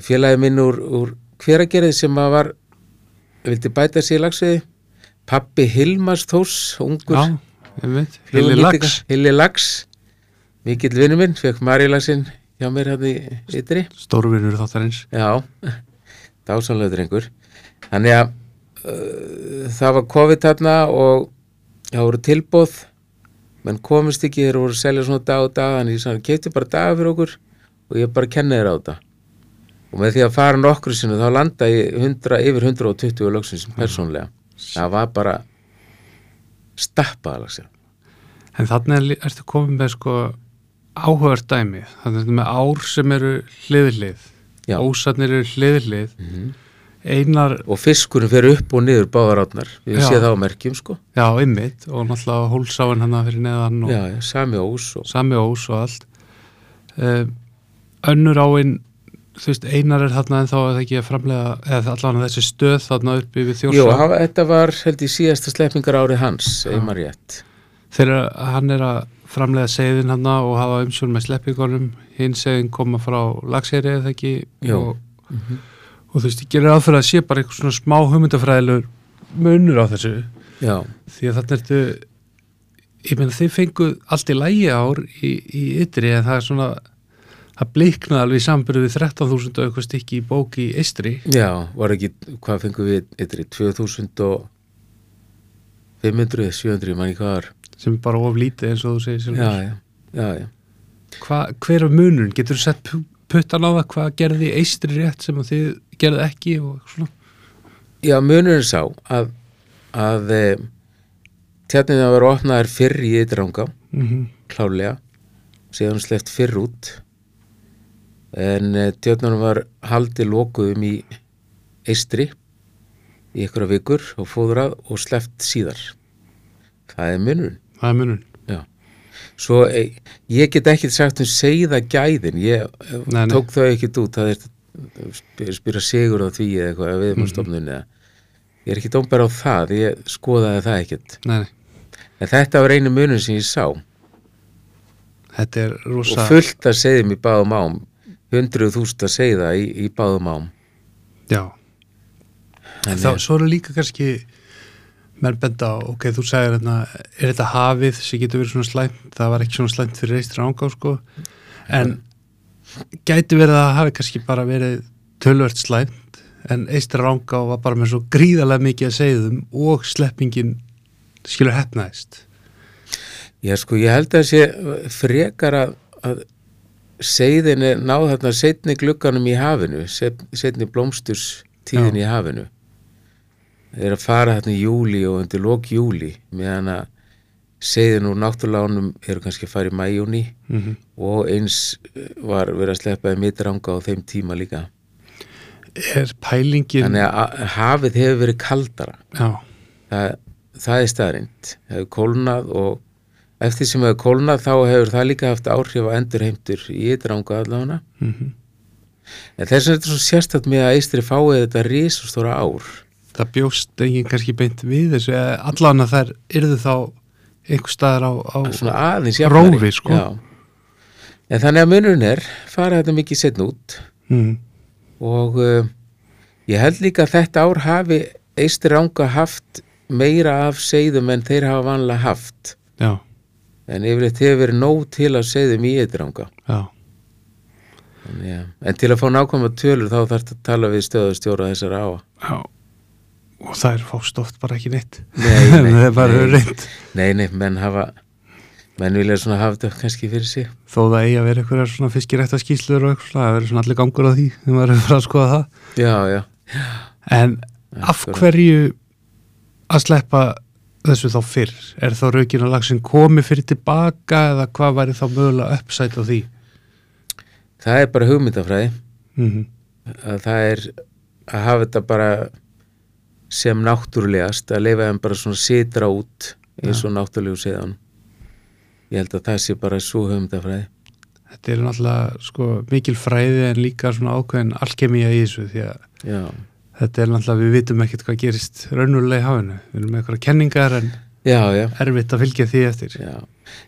C: félagi minn úr, úr hveragerið sem að var vildi bæta sér í lagsviði pappi Hilmars Þórs ungur.
B: Já, Hilli Lax,
C: Hilli Lax. Mikill vinnu minn, fekk Marilagsinn hjá mér hann í ytri.
B: Stórvinur þáttarins.
C: Dásanlega drengur. Þannig að uh, það var COVID þarna og það voru tilbóð, menn komist ekki, þeir voru að selja svona dag og dag, þannig ég kefti bara daga fyrir okkur og ég bara kenni þér á þetta. Og með því að fara nokkru sinu þá landa ég 100, yfir 120 lögsins persónlega. Það var bara stappaða lagsa.
B: en þannig er, ertu komið með sko áhugavert dæmi þannig er þetta með ár sem eru hliðlið
C: Já.
B: ósarnir eru hliðlið
C: Mhm.
B: einar,
C: Og fiskurinn fer upp og niður báðar átnar. Við séð það á merkjum sko.
B: já, ymmit og náttúrulega hólsáin hann fyrir neðan og
C: Já, já, sami ós og...
B: sami ós og allt uh, önnur áinn þú veist, einar er þarna en þá er það ekki að framlega, eða allan þessi stöð þarna uppi við
C: Jú,
B: þjórsá
C: hafa, þetta var held í síðasta sleppingar árið hans, maður rétt.
B: þegar hann er að framlega segðin hann og hafa umsjón með sleppingunum. Hinn segðin koma frá lagseri eða ekki?
C: Jú.
B: og, og þú veist, ég gerir aðfyrir að sé bara eitthvað svona smá hugmyndafræðilegur munur á þessu.
C: Já,
B: því að þarna ertu ég meina þið fenguð allt í lægi ár í, í ytri en það er svona það bliknaði alveg í sambyrðu við 13.000 og eitthvað stykki í bók í eistri
C: Já, var ekki, hvað fengum við eitri, 2500 700, manni hvað var.
B: Sem er bara of lítið eins og þú segir
C: Já, já, já, já.
B: Hva, hver er munurinn? Getur þú sett pu- puttan á það? Hvað gerði eistri rétt sem að þið gerði ekki og svona?
C: Já, munurinn sá að, að e, tjarnina var opnaðar fyrr í ytranga,
B: mm -hmm.
C: klálega, síðan sleppt fyrr út, en e, tjarnina var haldið lokuðum í eistri í ykkur vikur og fóðrað og sleppt síðar. Það er munurinn.
B: það er munurinn
C: Já. Svo e, ég get ekki sagt um segða gæðin, ég
B: Nei,
C: nei,
B: nei.
C: tók þau ekkit út, það er spyr, spyrja sigur á því eða eitthvað, við erum á stofnun eða ég er ekki dómbar á það, ég skoðaði það
B: nei, nei.
C: En þetta var einu munum sem ég sá
B: þetta er rosa
C: og fullt að segðum í báðum ám, hundruð þúst að segða í, í báðum ám.
B: já,
C: En
B: þá,
C: ég-
B: svo eru líka kannski menn benda á, ok, þú sagðir hérna, er þetta hafið sem getur verið svona slæmt það var ekki svona slæmt fyrir eistri ángá sko. en gæti verið að það hafi kannski bara verið tölvert slæmt en eistri ángá var bara með svo gríðarlega mikið að segðum og sleppingin skilur hefnaðist
C: Já, sko, ég held að sé frekar að, að seiðin er náð þarna setni glugganum í hafinu, set- setni blómsturs tíðin í hafinu. Þeir eru að fara þarna í júli og undir lok júli, meðan að seiðin úr náttúrlánum eru kannski að fara í mæjúni
B: mm -hmm.
C: og eins eh, var verið að sleppa í mitranga á þeim tíma líka.
B: er pælingin
C: Þannig að hafið hefur verið kaldara.
B: já,
C: það, það er staðrind hefur kólnað og eftir sem hefur kólnað þá hefur það líka haft áhrif á endurheimtur í ytranga allavega.
B: Mm
C: en þess þetta er svo sérstætt með að eistri fáið þetta risastóra ár.
B: Það bjóst enginn kannski beint við þessu allan að þær yrðu þá einhver staðar á, á
C: svona aðeins jafnari.
B: Rófi, sko.
C: Já. en þannig að munurinn er fara þetta mikið setn út.
B: Mm,
C: og uh, ég held líka að þetta ár hafi eistri ánga haft meira af seiðum en þeir hafa vanlega haft.
B: Já,
C: en yfirleitt hefur verið nóg til að seiðum í ytranga
B: já,
C: Já, en til að fá nákvæma tölur þá þarf að tala við stöðustjóra þessara á.
B: já. Og það er fást oft bara ekki neitt.
C: Nei, nei,
B: það er bara reynd.
C: Nei, nei, menn hafa, menn vilja svona hafa þetta kannski fyrir sig.
B: þó það eigi að vera einhverjar svona fiskirætta skýslur og eitthvað, það verður svona allir gangur á því þegar maður er að fara að skoða það.
C: Já, já.
B: en af hverju að sleppa þessu þá fyrr? Er þá raukinn að lagsin komi fyrir tilbaka eða hvað væri þá mögulega uppsætt á því?
C: Það er bara hugmyndafræði.
B: Mm
C: að það er að hafa þetta bara sem náttúrulegast, að leifa þeim bara svona sitra út eins og náttúrulegu séðan. Ég held að það sé bara svo hugmyndafræði.
B: Þetta er náttúrulega sko, mikil fræði en líka svona ákveðin alkemía í þessu því að
C: Já,
B: þetta er náttúrulega, við vitum ekkert hvað gerist raunverulega í hafinu. Við erum með eitthvað kenningar en
C: já, já.
B: erfitt að fylgja því eftir.
C: Já,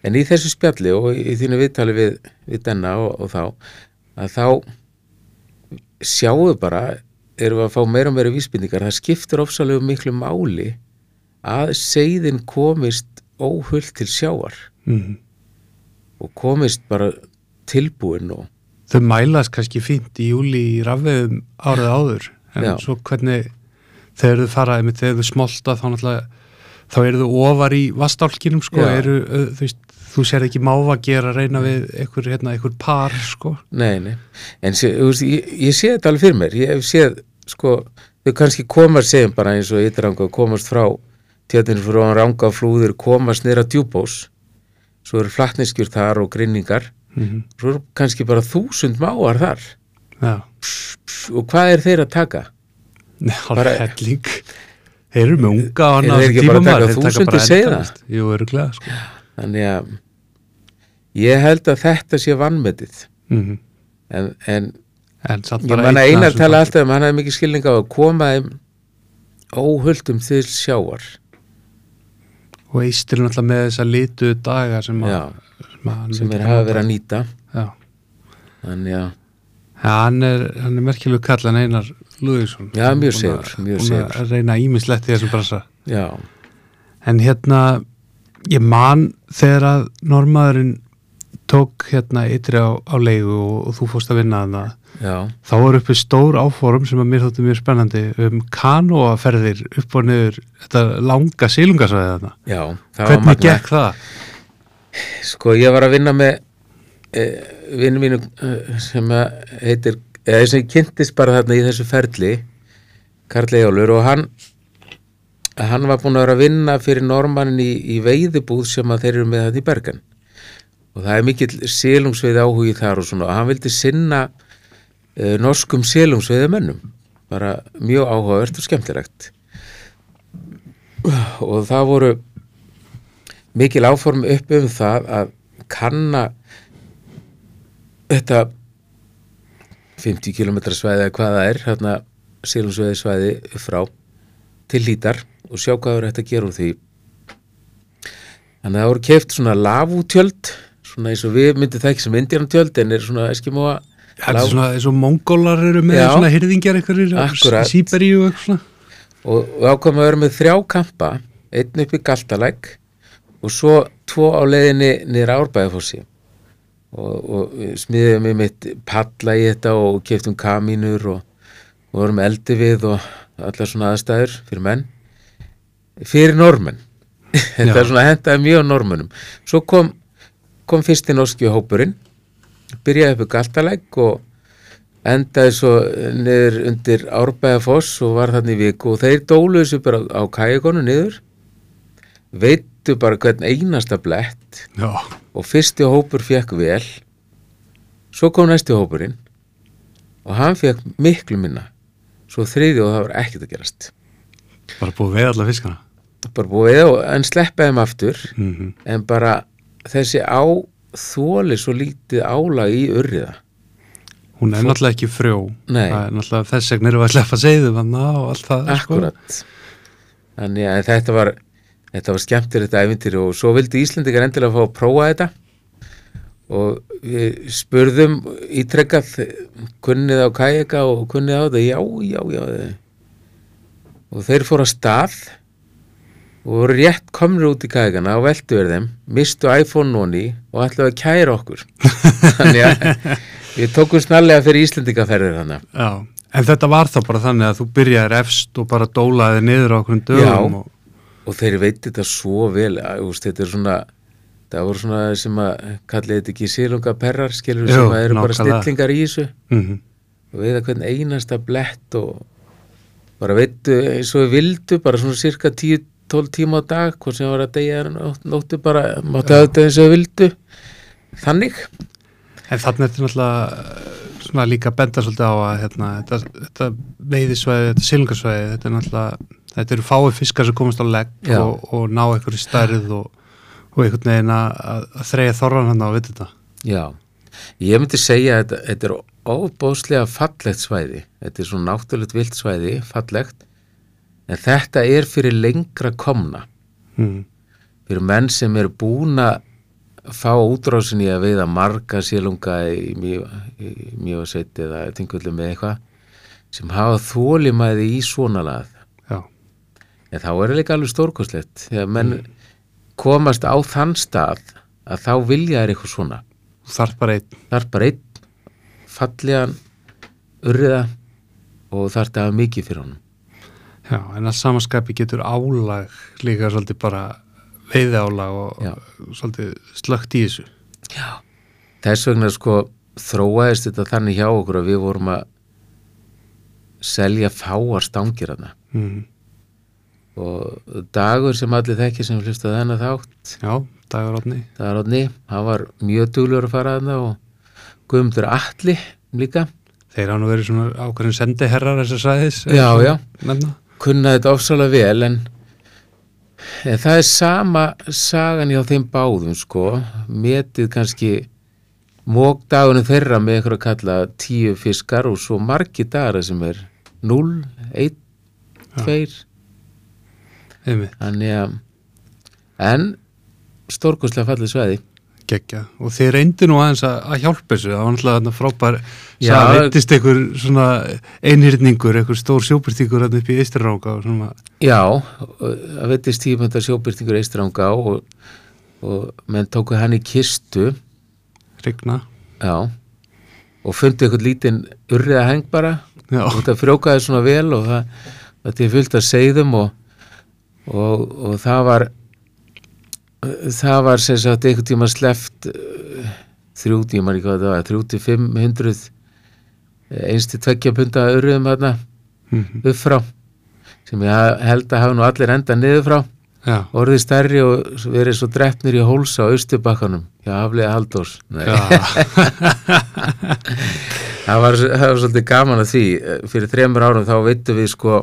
C: en í þessu spjalli og í þínu viðtali við, við denna og, og þá, að þá sjáum við bara, erum við að fá meira og meira vísbendingar, það skiptur ofsalega miklu máli að seiðin komist óhull til sjávar
B: Mm.
C: og komist bara tilbúin og
B: Þau mælast kannski fínt í júli í rafveðum árið áður en
C: Já.
B: svo hvernig þegar þau fara, einmitt, þegar þau smolta þá náttúrulega þá eru þau ofar í vastálkinum sko, eru, þú veist, þú sér ekki gera að reyna við einhver, hérna, einhver par sko.
C: nei, nei, en sé, veist, ég, ég sé þetta alveg fyrir mér, ég hef séð sko, þau kannski komast segjum bara eins og ytranga komast frá tjötinu frá ranga flúður komast nýra djúbós svo eru flatneskjur þar og grinningar.
B: Mm
C: svo eru kannski bara þúsund máar þar.
B: Já,
C: og hvað er þeir að taka? Bara-
B: alveg helling. Þeir eru með unga á
C: Eru
B: annað
C: þeir ekki bara að taka þúsundir seiða?
B: Jú, öruglega sko.
C: Þannig að ég held að þetta sé vannmetið
B: mm
C: en, en
B: En samt
C: ég
B: bara
C: manna einar tala alltaf um hann hefði mikið skilning á að koma óhuldum til sjávar.
B: Og eistir náttúrulega með þessa litu daga sem, að,
C: Já,
B: sem, að hann
C: sem
B: vill
C: er hafa verið að nýta.
B: Já,
C: þannig að
B: hann er, er merkilegu kallan Einar Lúðísson
C: Já, mjög
B: að-
C: segur,
B: að reyna ímislegt í þessum brasa
C: já,
B: En hérna, ég man þegar að normaðurinn tók hérna ytri á, á leigu og, og þú fórst að vinna þarna.
C: Já,
B: þá var uppi stór áforum sem að mér þóttu mjög spennandi. Um kanóaferðir upp og niður þetta langa sílungasvæði þarna.
C: Já það
B: hvernig gekk það?
C: Sko ég var að vinna með e, vinnu mínu e, sem að heitir, eða sem ég kynntist bara þarna í þessu ferli Karl Ejólfur og hann hann var búin að vera að vinna fyrir normannin í, í veiðibúð sem að þeir eru með þetta í Bergen. Og það er mikill silungsveið áhugi þar og svona. Hann vildi sinna e, norskum silungsveiði mönnum bara mjög áhugavert og skemmtilegt. Og það voru mikil áform upp um það að kanna þetta 50 km svæði eða hvað það er hérna sílumsveði svæði upp frá til lítar og sjá hvað er þetta að gera úr því. Þannig að það voru keft svona lavútjöld svona eins og við myndum það ekki sem indjarntjöld en er svona eskimóa
B: Þetta er svona eins og mongólar eru með
C: Já.
B: svona hyrðingjar eitthvað Sýberíu og eitthvað
C: og, ákvæmum að vera með þrjá kampa einn upp í Galtalæk og svo tvo á leiðinni niður Árbæðafossi og, og við smiðum við mitt palla í þetta og keftum kamínur og, og vorum eldi við og allar svona aðstæður fyrir menn. Fyrir normenn þetta er svona hendaði mjög normunum svo kom, kom fyrsti norski hópurinn byrjaði upp í Galtalæk og endaði svo niður undir Árbæðafoss og var þannig í viku. Og þeir dóluðu sér bara á kægonu niður veittu bara hvern einasta blett?
B: Já,
C: og fyrsti hópur fekk vel. Svo kom næsti hópurinn. Og hann fekk miklu minna. Svo þriði og það var ekkert að gerast.
B: Bara búið veið alla fiskana?
C: Bara búið og en sleppa þeim aftur.
B: Mm
C: en bara þessi á þóli svo lítið álag í urriða.
B: Hún er náttúrulega ekki frjó.
C: Nei.
B: Það er náttúrulega þess vegna við að sleppa þarna og allt það sko.
C: Akkurat. Þannig að þetta var þetta var skemmtir þetta æfintir og svo vildi Íslendingar endilega fá að prófa þetta. Og við spurðum ítrekkað kunnið á kajaka og kunnið á þetta? Já, já, já og þeir fóru að stað og rétt komnir út í kajakana og veldu verið þeim, mistu iPhone noni og ætlaðu að kæra okkur. Þannig að við tókum snarlega fyrir Íslendingaferðir þannig
B: Já, en þetta var þá bara þannig að þú byrjaðir efst og bara dólaði niður á okkur dögum
C: Já.
B: og,
C: og þeir veit þetta svo vel að, úst, þetta er svona það voru svona sem að kallið þetta ekki sílunga perrar skilur
B: Jú,
C: sem að eru bara stillingar í þessu.
B: Mm
C: og veiða hvern einasta blett og bara veitu eins og við vildu bara svona cirka 10-12 tíma á dag hvort sem var að nótt, nóttu bara máttu að þetta eins og við vildu þannig.
B: En þannig er þetta náttúrulega eh, svona líka að benda svolítið á að hérna, þetta, þetta veiðisvæði, þetta silungarsvæði þetta er náttúrulega, þetta eru fáið fiskar sem komast á legg og, og ná einhverju stærð og, og einhvern veginn að, að að þreja þorran hann á að vita þetta
C: Já, ég myndi segja að þetta, er óbóðslega fallegt svæði. Þetta er svona náttúrulegt vilt svæði, fallegt, en þetta er fyrir lengra komna.
B: mm.
C: Fyrir menn sem eru búin að fá útrásin í að veiða marga sílunga í mjög sveit eða tingullum með eitthvað sem hafa þólimæði í svona lað. En þá er það líka alveg stórkostlegt þegar menn komast á þann stað að þá vilja þær eitthvað svona.
B: þarf bara einn
C: Það er bara einn fallegan urriða og þarf að hafa mikið fyrir honum.
B: Já, en að samanskapi getur álag líka svolítið bara veiði álag og
C: Já.
B: svolítið slögt í þessu
C: Já. Þess vegna sko þróaðist þetta þannig hjá okkur að við vorum að selja fáar stangir hana
B: mm.
C: Og dagur sem allir þekki sem hlusta þennan þátt
B: Já, dagur átni
C: það er átni, hann var mjög duglur að fara hana og Guðmundur Atli líka
B: Þeir hafa nú verið svona ákveðin sendiherrar þessar sæðis
C: Já, já.
B: Nefna.
C: kunna þetta ofsalega vel en, en það er sama sagan hjá þeim báðum sko metið kannski mókdagunum þeirra með að kalla tíu fiskar og svo margi dagar sem er 0, 1, 2
B: Einmitt.
C: Þannig að en stórkostlega fallið svæði.
B: Geggja. Og þið reyndu nú aðeins að, að hjálpa þessu. Það var náttúrulega frábær það veittist einhver svona einhyrningur, einhver stór sjóbyrtingur upp í og svona.
C: Já, það veitist tímönda sjóbyrtingur eistranga og, og menn tóku hann í kistu.
B: Rigna.
C: Já, og fundu eitthvað lítinn urriða heng bara.
B: Já.
C: og þetta frjókaði svona vel og það, þetta er fullt að segðum og, og, og það var það var sem sagt einhvern tíma sleft þrjú tíma, ekki hvað það var, þrjú til fimm hundruð einstu tveggja punda urriðum þarna
B: Mhm.
C: upp frá sem ég held að hafa nú allir enda niður frá
B: Já,
C: orðið stærri og verið svo drefnir í hólsa á austubakkanum hjá Hafliða Haldós
B: já,
C: það, var, það var svolítið gaman að því fyrir þremur árum þá veitum við sko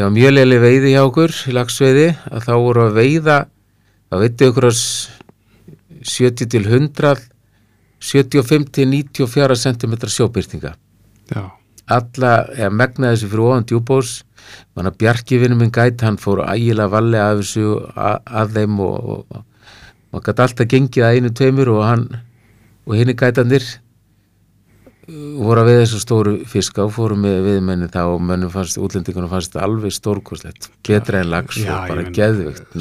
C: þegar mjög leili veiði hjá okkur í lagsveiði að þá voru að veiða þá veitum við okkur að 70 til 100 75 til 94 cm sjóbyrtinga
B: já,
C: alla, eða megnaði þessu fyrir ofan djúbós mann að Bjarki vinnum minn gæt hann fór ægilega valli af þessu að, að þeim og, og, og maður gæti alltaf gengið að einu tveimur og hann og henni gætanir voru að við þessu stóru fiska og fóru með viðmenni þá og mönnum fannst, útlendingunum fannst alveg stórkoslegt betra en lags og bara geðvikt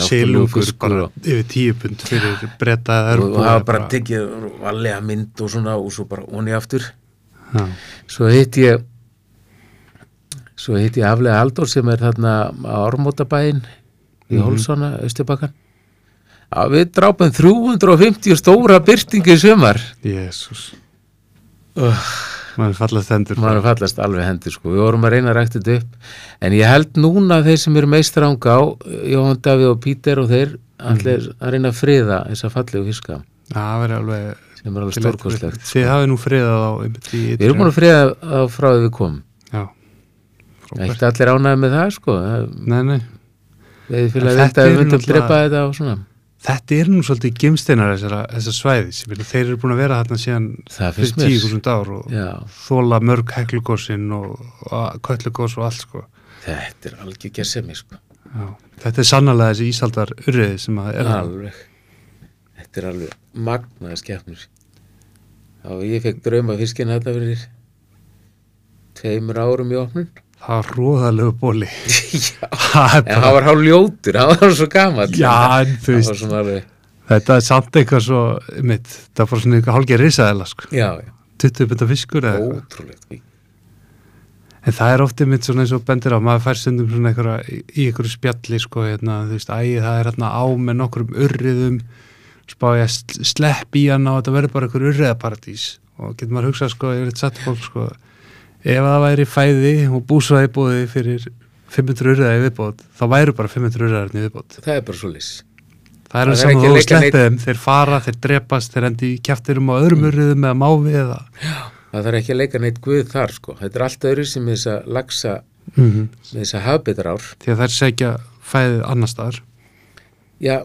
C: fiskur
B: bara yfir tíu pund fyrir breyta
C: og, og hafa bara tekið vallega mynd og svona og svo bara onni aftur.
B: Já,
C: Svo hitt ég svo hitt ég Aflega Halldór sem er þarna á Ármótabæin í
B: Mhm.
C: Hólsona, Östubakkan Já, við drápum 350 stóra byrtingu í sumar.
B: Jésús
C: uh,
B: maður fallast hendur
C: maður fallast alveg hendur sko, við vorum að reyna að rækta þetta upp. En ég held núna að þeir sem eru meistaranga á Jóhann Davíð og Píter og þeir allir að reyna að friða þessa fallegu fiska.
B: Það verður alveg
C: sem er alveg
B: til að-
C: stórkostlegt
B: þið hafið nú friðað á
C: Við erum búin að friða á frá því við komum. Ekki allir ánæði með það sko.
B: Nei, nei.
C: Við
B: En
C: að
B: þetta
C: að við myndum
B: náttúrulega-
C: drepa þetta og svona
B: Þetta er nú svolítið gimsteinar þessara, þessar svæðis, þeir eru búin að vera þarna síðan fyrir
C: mér.
B: 10.000 ár og
C: Já,
B: þóla mörg heklugósin og, og köllugós og allt sko.
C: þetta er algjör gersemi sko.
B: Já. Þetta er sannlega þessi ísaldar urriði sem að er
C: Alveg. Þetta er alveg magnaða skepnur. Og ég fekk drauma fiskin þetta fyrir tveimur árum í opnun
B: það var róðalegu bóli. Það
C: en hann
B: bara,
C: var hálf ljótur hann var svo gamall
B: já, en þú
C: Það
B: veist,
C: svona alveg
B: þetta er samt eitthvað svo, mitt, það bara svona eitthvað hálfgeir risaðela sko.
C: Já, já,
B: 20 bynda fiskur eða eitthvað.
C: ótrúlegt
B: En það er oftið mitt svona eins og bendir á, maður fær stundum svona einhverja, í einhverju spjalli sko, hérna, þú veist, æ, það er hérna á með nokkrum urriðum, spá ég að sl- slepp í hana og þetta verður bara einhver urriðaparadís og getur maður hugsað sko, ég er eitt satt fólk sko, ef það væri fæði og búsvæði búið fyrir 500 urriða í viðbót, þá væru bara 500 urriðarinn í viðbót.
C: Það er bara svo lis
B: Það er alveg
C: er
B: saman þú sleppið þeim, þeir fara, þeir drepast, þeir endi í kjaftirum á öðrum urriðum eða mávi eða...
C: Það þarf ekki að leika neitt guð þar sko Þetta er allt öðru sem þess að lagsa
B: Mm -hmm.
C: þess að hafbetar ár
B: Því að þær segja fæðið annar staðar.
C: Já,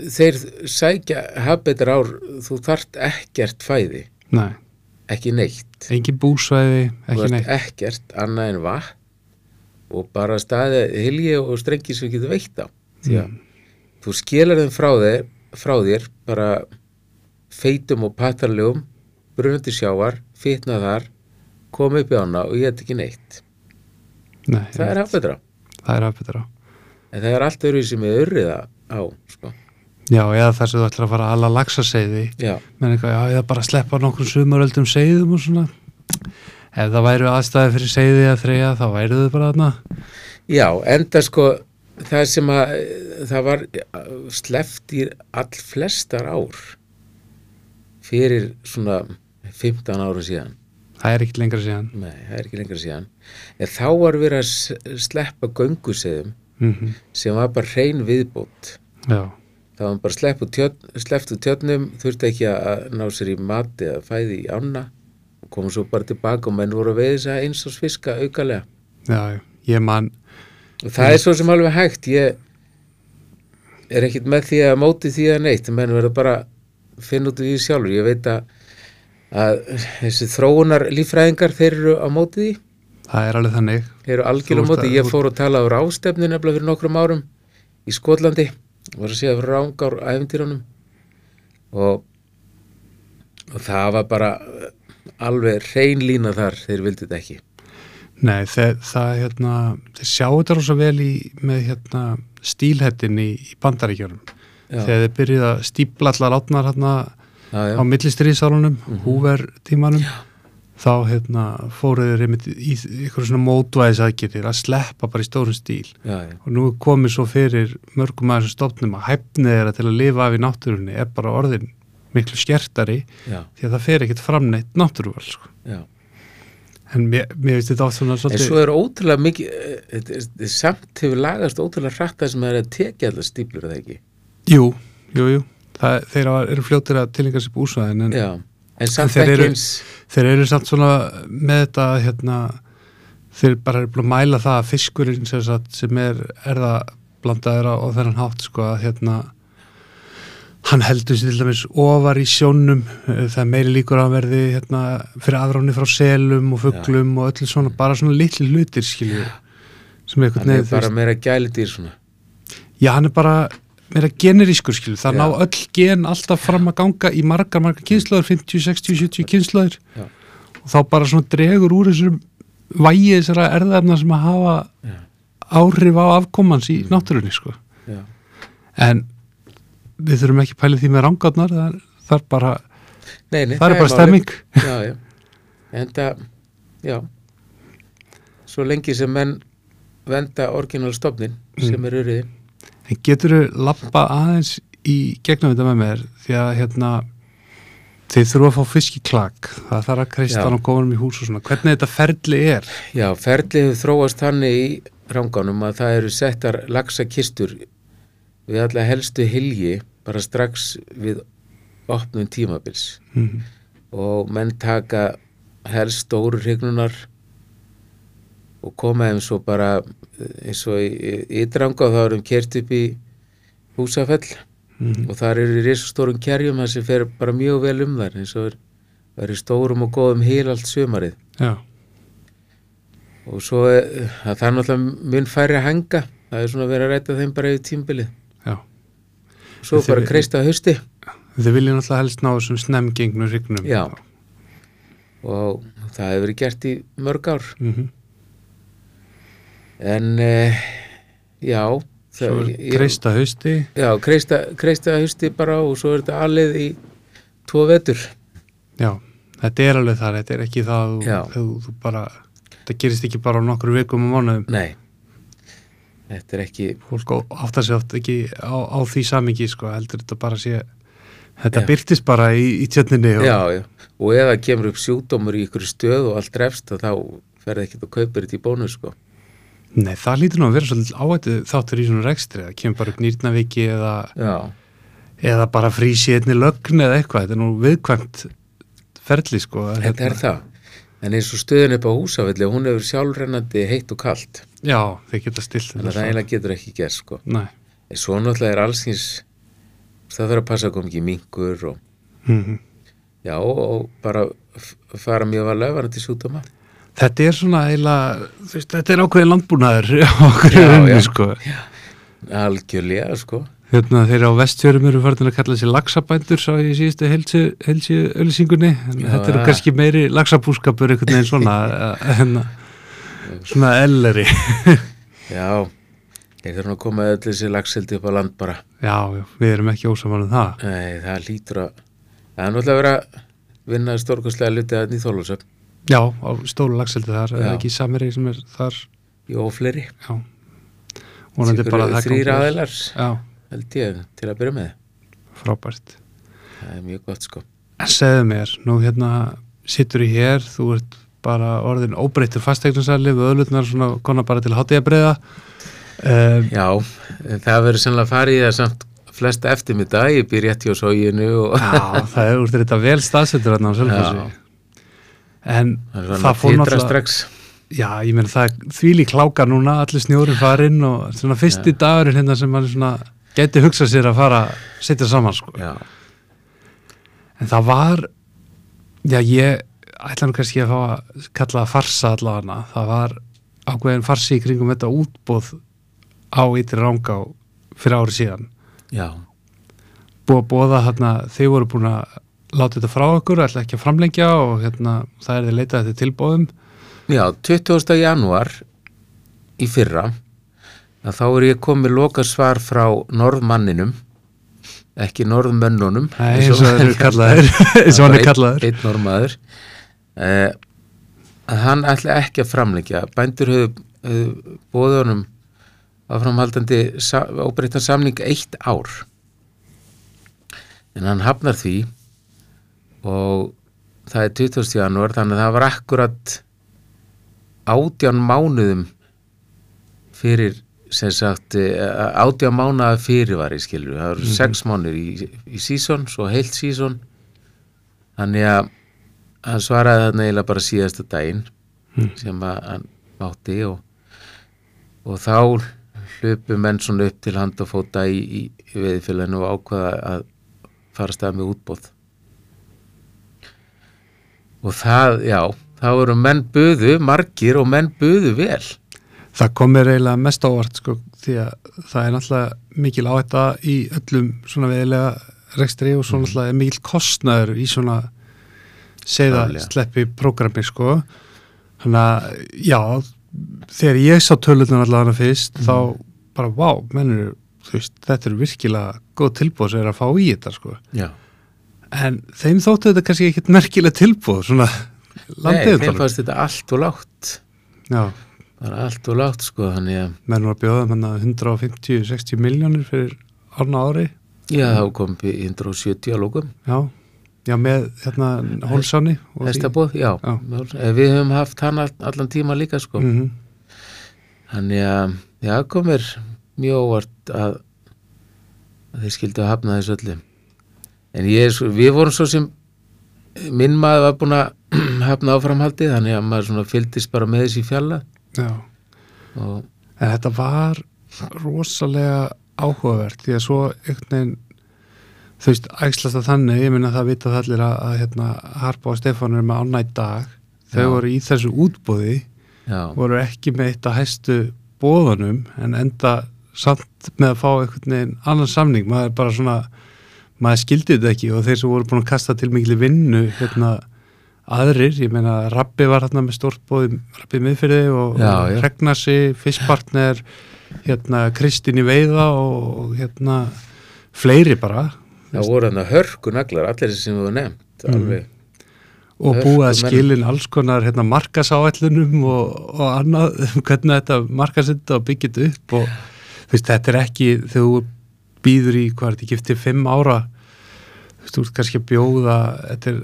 C: þeir sækja hafbetar ár þú þart ekkert fæði
B: Nei.
C: Ekki neitt
B: Engin búsvæði, ekki neitt.
C: ekkert annað en vatn og bara staði hilji og strengi sem getur veitt á
B: Mm.
C: þú skelar þeim frá þér, frá þér bara feitum og patarlegum brunandi sjávar, fitna þar koma upp í ána og ég heit ekki neitt
B: Nei,
C: það er hafbetra
B: það er hafbetur á.
C: en það er allt öðru sem er örriða á sko.
B: Já, eða þar sem þú ætlar að fara að alla eitthvað, já, eða bara sleppa nokkrum sumaröldum seiðum og svona. Ef það væru aðstæði fyrir seiði að þreja, þá væru þau bara þarna.
C: já, enda sko það sem að það var sleft í all flestar ár fyrir svona 15 ára síðan
B: Það er ekkit lengra síðan.
C: Nei, það er ekki lengra síðan. En þá var verið að sleppa gönguseðum
B: Mm
C: sem var bara hrein viðbót.
B: Já,
C: Það var bara sleppt úr tjörn, tjörnum, þurfti ekki að ná sér í mati eða fæði í ána og komum svo bara tilbaka og menn voru að veiða þess að eins og fiska aukalega.
B: já, ég man,
C: Og það er svo sem alveg hægt. Ég er ekkit með því að móti því að neitt, menn verður bara að finna út í því sjálfur. Ég veit að, að þessi þróunar líffræðingar þeir eru á móti því.
B: það er alveg þannig.
C: Þeir eru algjörlega móti. Ég fór að tala á rástefnu nefnilega fyrir nokkrum árum í Skotlandi. Að séða frá rángar æfintýrunum. og, og það var bara eh, alveg reyn lína þar þeir vildu þetta ekki
B: Nei, þeir, það hérna, þeir sjá þetta rosa vel í, með hérna stílhettin í, í bandaríkjörnum.
C: Já.
B: Þegar þeir byrjuð að stípla allar átnar hérna
C: já, já,
B: á millistriðsárunum,
C: Mhm.
B: húver tímanum, þá hérna fóruð þeir einmitt í ykkur svona mótvæðis aðgerðir að sleppa bara í stórum stíl.
C: já, já,
B: Og nú komið svo fyrir mörgum að þessum stofnum að hæfnið þeirra til að lifa af í náttúrunni er bara orðin miklu skertari
C: já,
B: því að það fer ekkert fram neitt náttúruval, sko. En mér, mér finnst þetta oft svona
C: En
B: svolítið...
C: svo er ótrúlega mikið, eh, samt hefur lagast ótrúlega hratt það sem er að tekja allar stíplur er það ekki.
B: Jú, jú, jú. Það, þeir eru fljótir að tilenga sér búsvæðin en
C: en samt
B: þeir
C: ekki eins,
B: þeir eru samt svona með þetta hérna, þeir bara eru búin að mæla það að fiskurinn sem, sagt, sem er erðablandaður á, á þennan hátt sko að hérna hann heldur sér til dæmis ofar í sjónum. Eh, það er meiri líkur að verði hérna, fyrir aðráni frá selum og fuglum og öllu svona, bara svona litli hlutir skilju sem einhvern
C: hann er bara meira gælidýr svona.
B: Já, hann er bara meira generískur skilur, það
C: Já.
B: ná öll gen alltaf fram að ganga í margar, margar kynslaður 50, 60, 70 kynslaður
C: Já.
B: og þá bara svona dregur úr þessum vægi þessara erðarna sem að hafa
C: Já.
B: áhrif á afkomans í náttúrunni sko. En við þurfum ekki pælið því með rangátnar það, það er bara,
C: Nei, nei,
B: það er bara stemming.
C: En það, já, svo lengi sem menn venda orginal stofnin sem er öryði.
B: En getur þú lappa aðeins í gegnum þetta með mér? Því að hérna þið þurfum að fá fisk í klak. Það þarf að hann og góðanum í hús og svona. Hvernig þetta ferli er?
C: Já, ferlið þróast þannig í ranganum að það eru settar laxakistur við alla helstu hilji bara strax við opnum tímabils.
B: Mm.
C: og menn taka helst stóru hrygnunar og koma þeim svo bara eins og í ytranga og þá erum kert upp í húsafell.
B: Mm.
C: og þar eru risastórum kerjum það sem fer bara mjög vel um þar eins og er, er stórum og góðum hil allt sumarið.
B: Já,
C: og svo er, það er náttúrulega mun færri að hanga. Það er svona verið að ræta þeim bara yfir tímbilið og svo bara kreista hausti.
B: Þið viljið náttúrulega helst ná þessum snemgengnum hrygnum.
C: Já. og það hefur verið gert í mörg ár.
B: Mm
C: en eh, já það, ég-
B: kreista hausti.
C: já, kreista, kreista hausti bara og svo er þetta alið í tvo vetur
B: Já, þetta er alveg þar. Þetta er ekki það að þú, þú, þú bara, þetta gerist ekki bara á nokkru vikum og mánuðum.
C: nei þetta er ekki
B: Fólk áttar sig oft ekki á, á því samingi, sko. Heldur þetta bara sé, þetta
C: Já.
B: byrtist bara í, í tjötninni. Og,
C: já, já. og það kemur upp sjúkdómur í ykkur stöð og allt drefst þá ferði ekki að kaupir þetta í bónus sko.
B: Nei, það lítur nú að vera svolítið áhættu þáttur í svona rekstri. Það kemur bara upp nýrnaviki eða, eða bara frísi einni lögn eða eitthvað. Þetta er nú viðkvæmt ferli, sko.
C: þetta er það en eins og stöðin upp á húsafelli hún hefur sjálfrennandi heitt og kalt
B: Já, þeir geta stilt
C: þannig að það eiginlega getur ekki gert sko.
B: Nei.
C: en svo náttúrulega er allsins það þarf að passa að koma ekki mingur og,
B: Mm
C: já, og bara fara mjög að löfana til sjúkdóma
B: Þetta er svona veist, þetta er ákveðin landbúnaður okkur
C: Já,
B: rauninni,
C: já.
B: sko.
C: algjörlega sko
B: Hérna þeir á vestfjörum eru farin að kalla sér laxabændur sá ég í síðustu helsi, helsi öllisingunni.
C: Já,
B: Þetta eru
C: ja.
B: kannski meiri laxabúskapur einhvern veginn svona, hérna, svona elleri.
C: já, þarf nú að koma öll þessi lagseldi upp á land bara
B: já, já, við erum ekki ósaman um það.
C: Nei, það lítur að það er náttúrulega verið að vinna stórkostlega luti að nýþólusöfn
B: Já, á stólu lagseldi þar, eða ekki samiri sem er þar,
C: í ófleiri
B: já. Vonandi bara að það
C: þrýr
B: gangi vel.
C: aðeilar
B: Já,
C: held ég til að byrja með
B: frábært.
C: það er mjög gott sko
B: segðu mér, nú hérna sittur í hér, þú ert bara orðin óbreyttur fastegnarsali við öðlutnar svona konar bara til hátíðabriða um,
C: Já, það verður sannlega að fara í það samt flesta eftirmiddag, ég býr rétt hjá sóginu og
B: Já, það er úr þetta vel staðsettur hérna á
C: Já.
B: En
C: það
B: það, fór náttúrulega Já, ég meina það er þvílí kláka núna allir snjórin farinn og svona fyrsti dagurinn hérna sem mann svona geti hugsað sér að fara setja saman sko.
C: Já,
B: En það var já, ég ætla nú kannski að fá að kalla það farsa allavega. Það var ákveðin farsi í kringum þetta útbóð á ytri ránga fyrir ári síðan.
C: Já,
B: búið að bóða hérna, þið voru búin að láta þetta frá okkur, ætla ekki að framlengja og hérna, það er þið leitað þetta tilbóðum
C: Já, 20. janúar í fyrra að þá er ég komið loka svar frá norðmanninum ekki norðmönnunum
B: eins og það er kallaður eins og hann er kallaður.
C: einn norðmaður. Eh, að hann ætla ekki að framlengja. Bændur höfðu, honum áframhaldandi sa, óbreytan samning eitt ár. En hann hafnar því og það er 20. janúar þannig að það var akkurat átján mánuðum fyrir sem sagt eh, átján mánuða fyrirvari skilur það eru sex mánuður í, í sísón svo heilt sísón þannig að hann svaraði þarna eiginlega bara síðasta daginn sem að hann mátti og, og þá hlupu menn svona upp til hand og fóta í, í, í veðifélaginu og ákvaða að fara stað með útbóð og það, já þá eru menn buðu, margir og menn buðu vel
B: Það kom mér eiginlega mest ávart sko, því að það er náttúrulega mikil áhætta í öllum svona veðilega rekstri og svo
C: Mhm.
B: náttúrulega er mikil kostnaður í svona segða
C: Klárlega.
B: sleppi prógrami sko þannig að já þegar ég sá tölunar allavega fyrst
C: Mhm.
B: þá bara vá, mennur þú veist, þetta er virkilega góð tilbúð sem er að fá í þetta sko
C: já,
B: en þeim þóttu þetta kannski ekkit merkilega tilbúð svona
C: nei, þeim
B: landið
C: fannst þetta allt og látt
B: Já,
C: bara allt og látt sko þannig að,
B: menn var að bjóða um 150-60 miljónir fyrir árna ári.
C: Já þá kom við í 170 að lókum
B: Já, já með hérna hólsáni.
C: Hestabóð, já,
B: Já.
C: Við höfum haft hann all- allan tíma líka sko.
B: Mhm.
C: þannig að, já, komir mjög óvart að, að þeir skildu að hafna þessu öllu en ég, við vorum svo sem minn maður var búin að hafna áframhaldi þannig að maður svona fylgdist bara með þessi fjalla.
B: En þetta var rosalega áhugavert því að svo einhvern veginn þú veist, ægslast að þannig, ég minna það vita það allir að, að hérna, Harpa og Stefán er með annað dag, þau
C: Já.
B: voru í þessu útbóði,
C: já,
B: voru ekki með eitt að hæstu bóðanum en enda samt með að fá einhvern veginn annan samning, maður er bara svona maður skildi þetta ekki og þeir sem voru búin að kasta til miklu vinnu hérna aðrir, ég meina Rabbi var hérna með stórt bóði, Rabbi miðfyrði og. Regnarsi, Fiskpartner hérna Kristín í Veiða og hérna fleiri bara.
C: Það voru hann að hörku naglar allir sem höfum nefnt alveg,
B: og búið að skilin alls konar hérna, markasáætlunum og, og annað hvernig þetta markasetta og byggjit upp og þú veist, þetta er ekki þú býður í hvað er þetta giftið fimm ára þú ert kannski að bjóða þetta er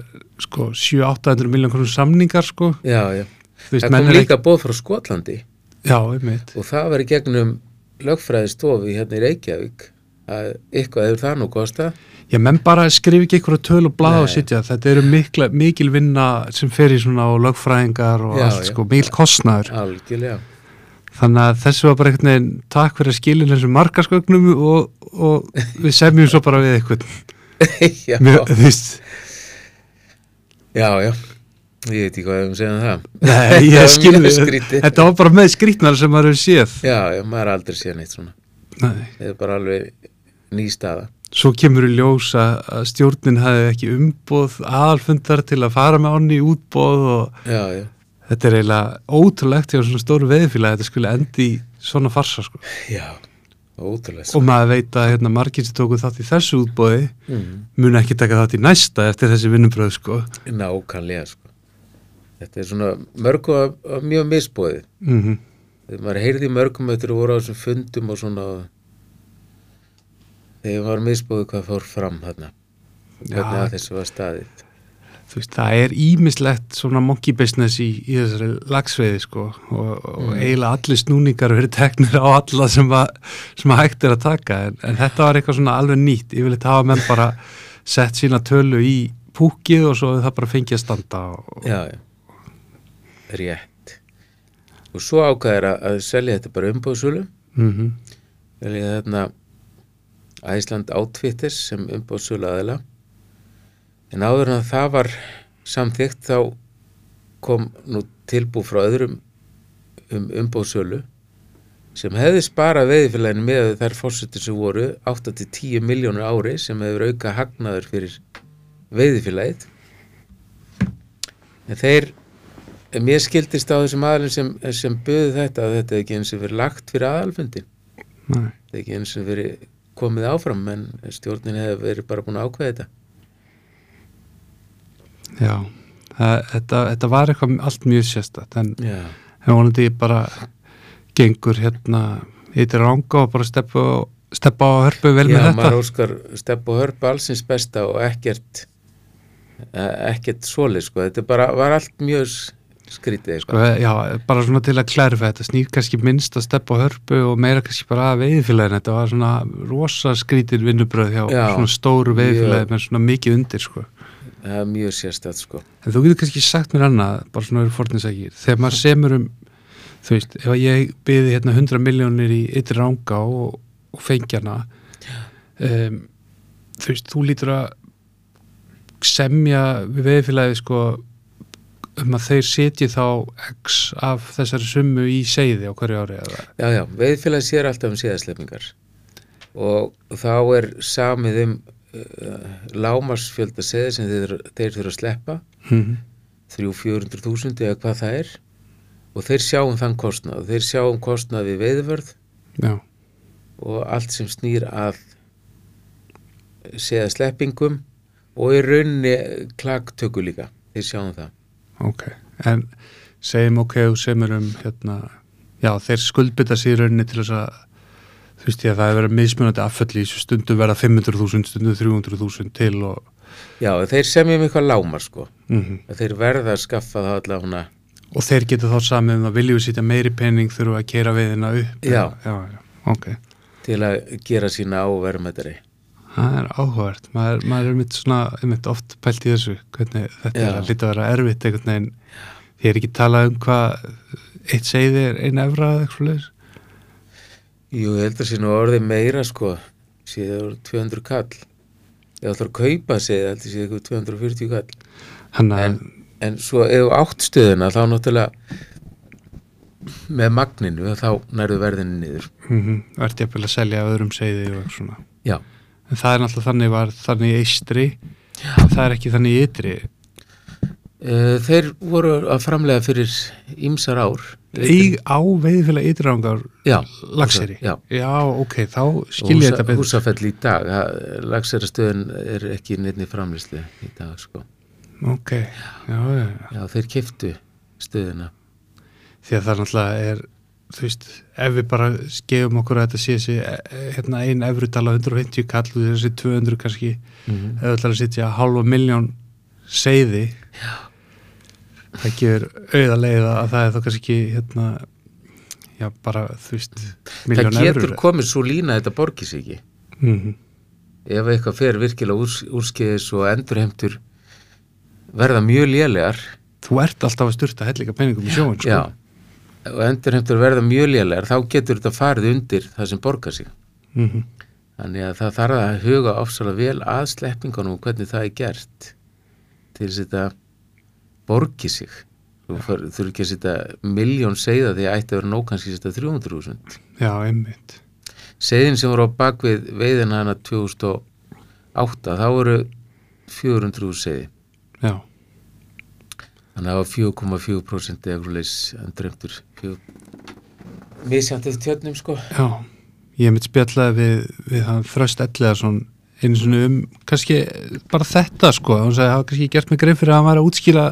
B: sko 7-800 miljón krónum samningar sko.
C: Já, já.
B: Veist,
C: það kom líka bóð frá Skotlandi.
B: Ekki já, einmitt,
C: og það var í gegnum lögfræðistofi hérna í Reykjavík að eitthvað hefur það nú kosta
B: já, menn bara skrif ekki einhverju töl og blað og sitja, þetta eru mikla, mikil vinna sem fer í svona og lögfræðingar og allt sko, mikil kostnaður.
C: Algjörlega.
B: Þannig að þessu var bara einhvern veginn takk fyrir að skilja þessum markaskögnum og, og við semjum svo bara við eitthvað.
C: já,
B: Mér,
C: já, já ég veit ekki hvað við um segja um það
B: nei, ég
C: skrítið.
B: þetta var bara með skrítnar sem maður hefur séð.
C: já, já, maður er aldrei séð neitt svona
B: Nei.
C: það er bara alveg ný staða
B: Svo kemur í ljós að, að stjórnin hefði ekki umboð aðalfundar til að fara með onni í útboð og
C: já, já,
B: þetta er eiginlega ótrúlegt hjá svona stóru veðfíla þetta skulle endi í svona farsa sko.
C: já ótrúlega
B: Og maður veit að hérna, margir sem tóku þátt í þessu útboði
C: mm,
B: mun ekki taka þátt í næsta eftir þessi vinnubröð sko.
C: nákvæmlega sko. Þetta er svona mörgu af, af mjög misbóði
B: Mm
C: þegar maður heyrði mörgum eftir að voru á þessum fundum og svona þegar maður misbóði hvað fór fram þarna. Hvernig að þessu var staðið
B: veist, það er ímislegt svona monkey business í, í þessari lagsveiði sko og, og eiginlega allir snúningar verið teknir á alla sem, að, sem að hægt er að taka en, en þetta var eitthvað svona alveg nýtt. Yfirleitt hafa menn bara sett sína tölu í púkið og svo það bara fengið að standa og,
C: já, já, rétt. Og svo ákvæðir að, selja þetta bara umbóðsölu
B: mm
C: selja þarna Æsland Outfitters sem umbóðsölu aðila en áður en að það var samþygt þá kom nú tilbú frá öðrum um umbóðsölu sem hefði sparað veiðifélaginu með þær fórsetur sem voru 8-10 miljónur ári sem hefur auka hagnaður fyrir veiðifélagið. En þeir mér skildist á þessum aðalinn sem, sem buðu þetta að þetta er ekki eins og verið lagt fyrir aðalfundi.
B: Nei.
C: þetta er ekki eins og verið komið áfram en stjórnin hefur verið bara búin að ákveða þetta
B: Já, það, þetta, þetta var eitthvað allt mjög sérstætt en,
C: Já,
B: vonandi bara gengur hérna yttir ranga og bara steppa, steppa á hörpu vel
C: Já
B: með þetta.
C: maður óskar stepp og hörpa allsins besta og ekkert eh, ekkert svoleið sko, þetta bara var allt mjög skrítið
B: sko,
C: sko.
B: já, bara svona til að klærfa þetta. Snýr kannski minnst að steppa á hörpu og meira kannski bara að veiðfélagin þetta var svona rosa skrítir vinnubröð hjá
C: Já,
B: svona stóru veiðfélagi
C: mjög.
B: með svona mikið undir sko
C: það er mjög sérstætt sko.
B: En þú getur kannski sagt mér annað, bara svona verið forninsækir, þegar maður semur um, þú veist, ef ég byði hérna 100 miljónir í ytri ranga og, og fengjana, um, þú veist, þú lítur að semja við veðfélagi sko um að þeir setji þá x af þessari summu í seiði á hverju ári eða,
C: Já, já, veiðfélagi sér alltaf um síðasleipingar og þá er samið um lámarsfjölda seði sem þeir, þeir þurfa að sleppa.
B: Mm
C: 3-400 þúsund eða hvað það er. Og þeir sjáum þann kostnað. Þeir sjáum kostnað við veiðvörð
B: já,
C: og allt sem snýr að seða sleppingum og í raunni klagtöku líka, þeir sjáum það.
B: Ok, en segjum ok og semur um hérna, já, þeir skuldbytta sér rauninni til þess að þú veist ég að það er verið mismunandi affölli í þessu. Stundu verða 500.000, stundu 300.000 til og
C: Já, þeir semjum eitthvað lámar sko.
B: Mm
C: að þeir verða að skaffa það allavega
B: og þeir geta þá samið um að viljum við sitja meiri penning við að keira veiðina upp.
C: Já.
B: já, já, ok.
C: Til að gera sína áverðmættari
B: það er áhugavert, maður, maður er mitt svona einmitt oft pælt í þessu hvernig þetta
C: Já.
B: er að lítið að vera erfitt einhvern veginn, því er ekki talað um hvað eitt segði er eina efra eða eitthvað
C: Jú, ég held að sé nú orðið meira sko séð 200 kall. Ég ætla að kaupa séð held að sé eitthvað 240 kall.
B: Hann að,
C: en, en svo ef þú átt stöðuna þá náttúrulega með magninu þá nærðu verðinu niður.
B: Mm -hmm, verðt ég að selja af öðrum segði og svona.
C: Já,
B: en það er náttúrulega þannig var þannig eistri það er ekki þannig ytri.
C: Uh, þeir voru að framlega fyrir ýmsar ár
B: Eig á veiðfélag ytrirángar
C: Já,
B: lagseri
C: Já.
B: já, ok, þá skil ég þetta betur.
C: Húsafell í dag lagsærastöðun er ekki neittni framlýslu í dag sko.
B: Ok, já, já, já.
C: Þeir kiftu stöðuna
B: því að það náttúrulega er þú veist, ef við bara skefum okkur að þetta sé þessi eh, hérna ein efrudala 150 kall og þessi 200 kannski,
C: mm -hmm.
B: ef við ætlar að sitja halva miljón seiði já. Það gefur auða leiða að það er þá kannski ekki hérna já, bara, þú veist
C: Það getur komið svo lína þetta borgis ekki.
B: Mm
C: ef eitthvað fer virkilega úrs, úrskeiðis og endurheimtur verða mjög lélegar.
B: Þú ert alltaf að sturta hellinga peningum í sjóin sko.
C: Já, og endurheimtur verða mjög lélegar þá getur þetta farið undir það sem borgar sig.
B: Mm
C: Þannig að það þarf að huga ofsalega vel að sleppingunum og hvernig það er gert til þess að þetta borgi sig. Þú þurfi ekki að setja miljón segða því að ætti að vera nóg kannski að setja 300.000.
B: já, einmitt
C: Segðin sem voru á bakvið veiðina hana 2008, þá voru 400.000 segði.
B: já,
C: Þannig að það var 4,4% efruleis endurheimtur. Misjandi tjötnum sko.
B: já ég mitt spjallaði við, við Þröst Elliðarsson einu svona um kannski bara þetta sko hann sagði að hafa kannski gert mig greið fyrir að hann var að útskýra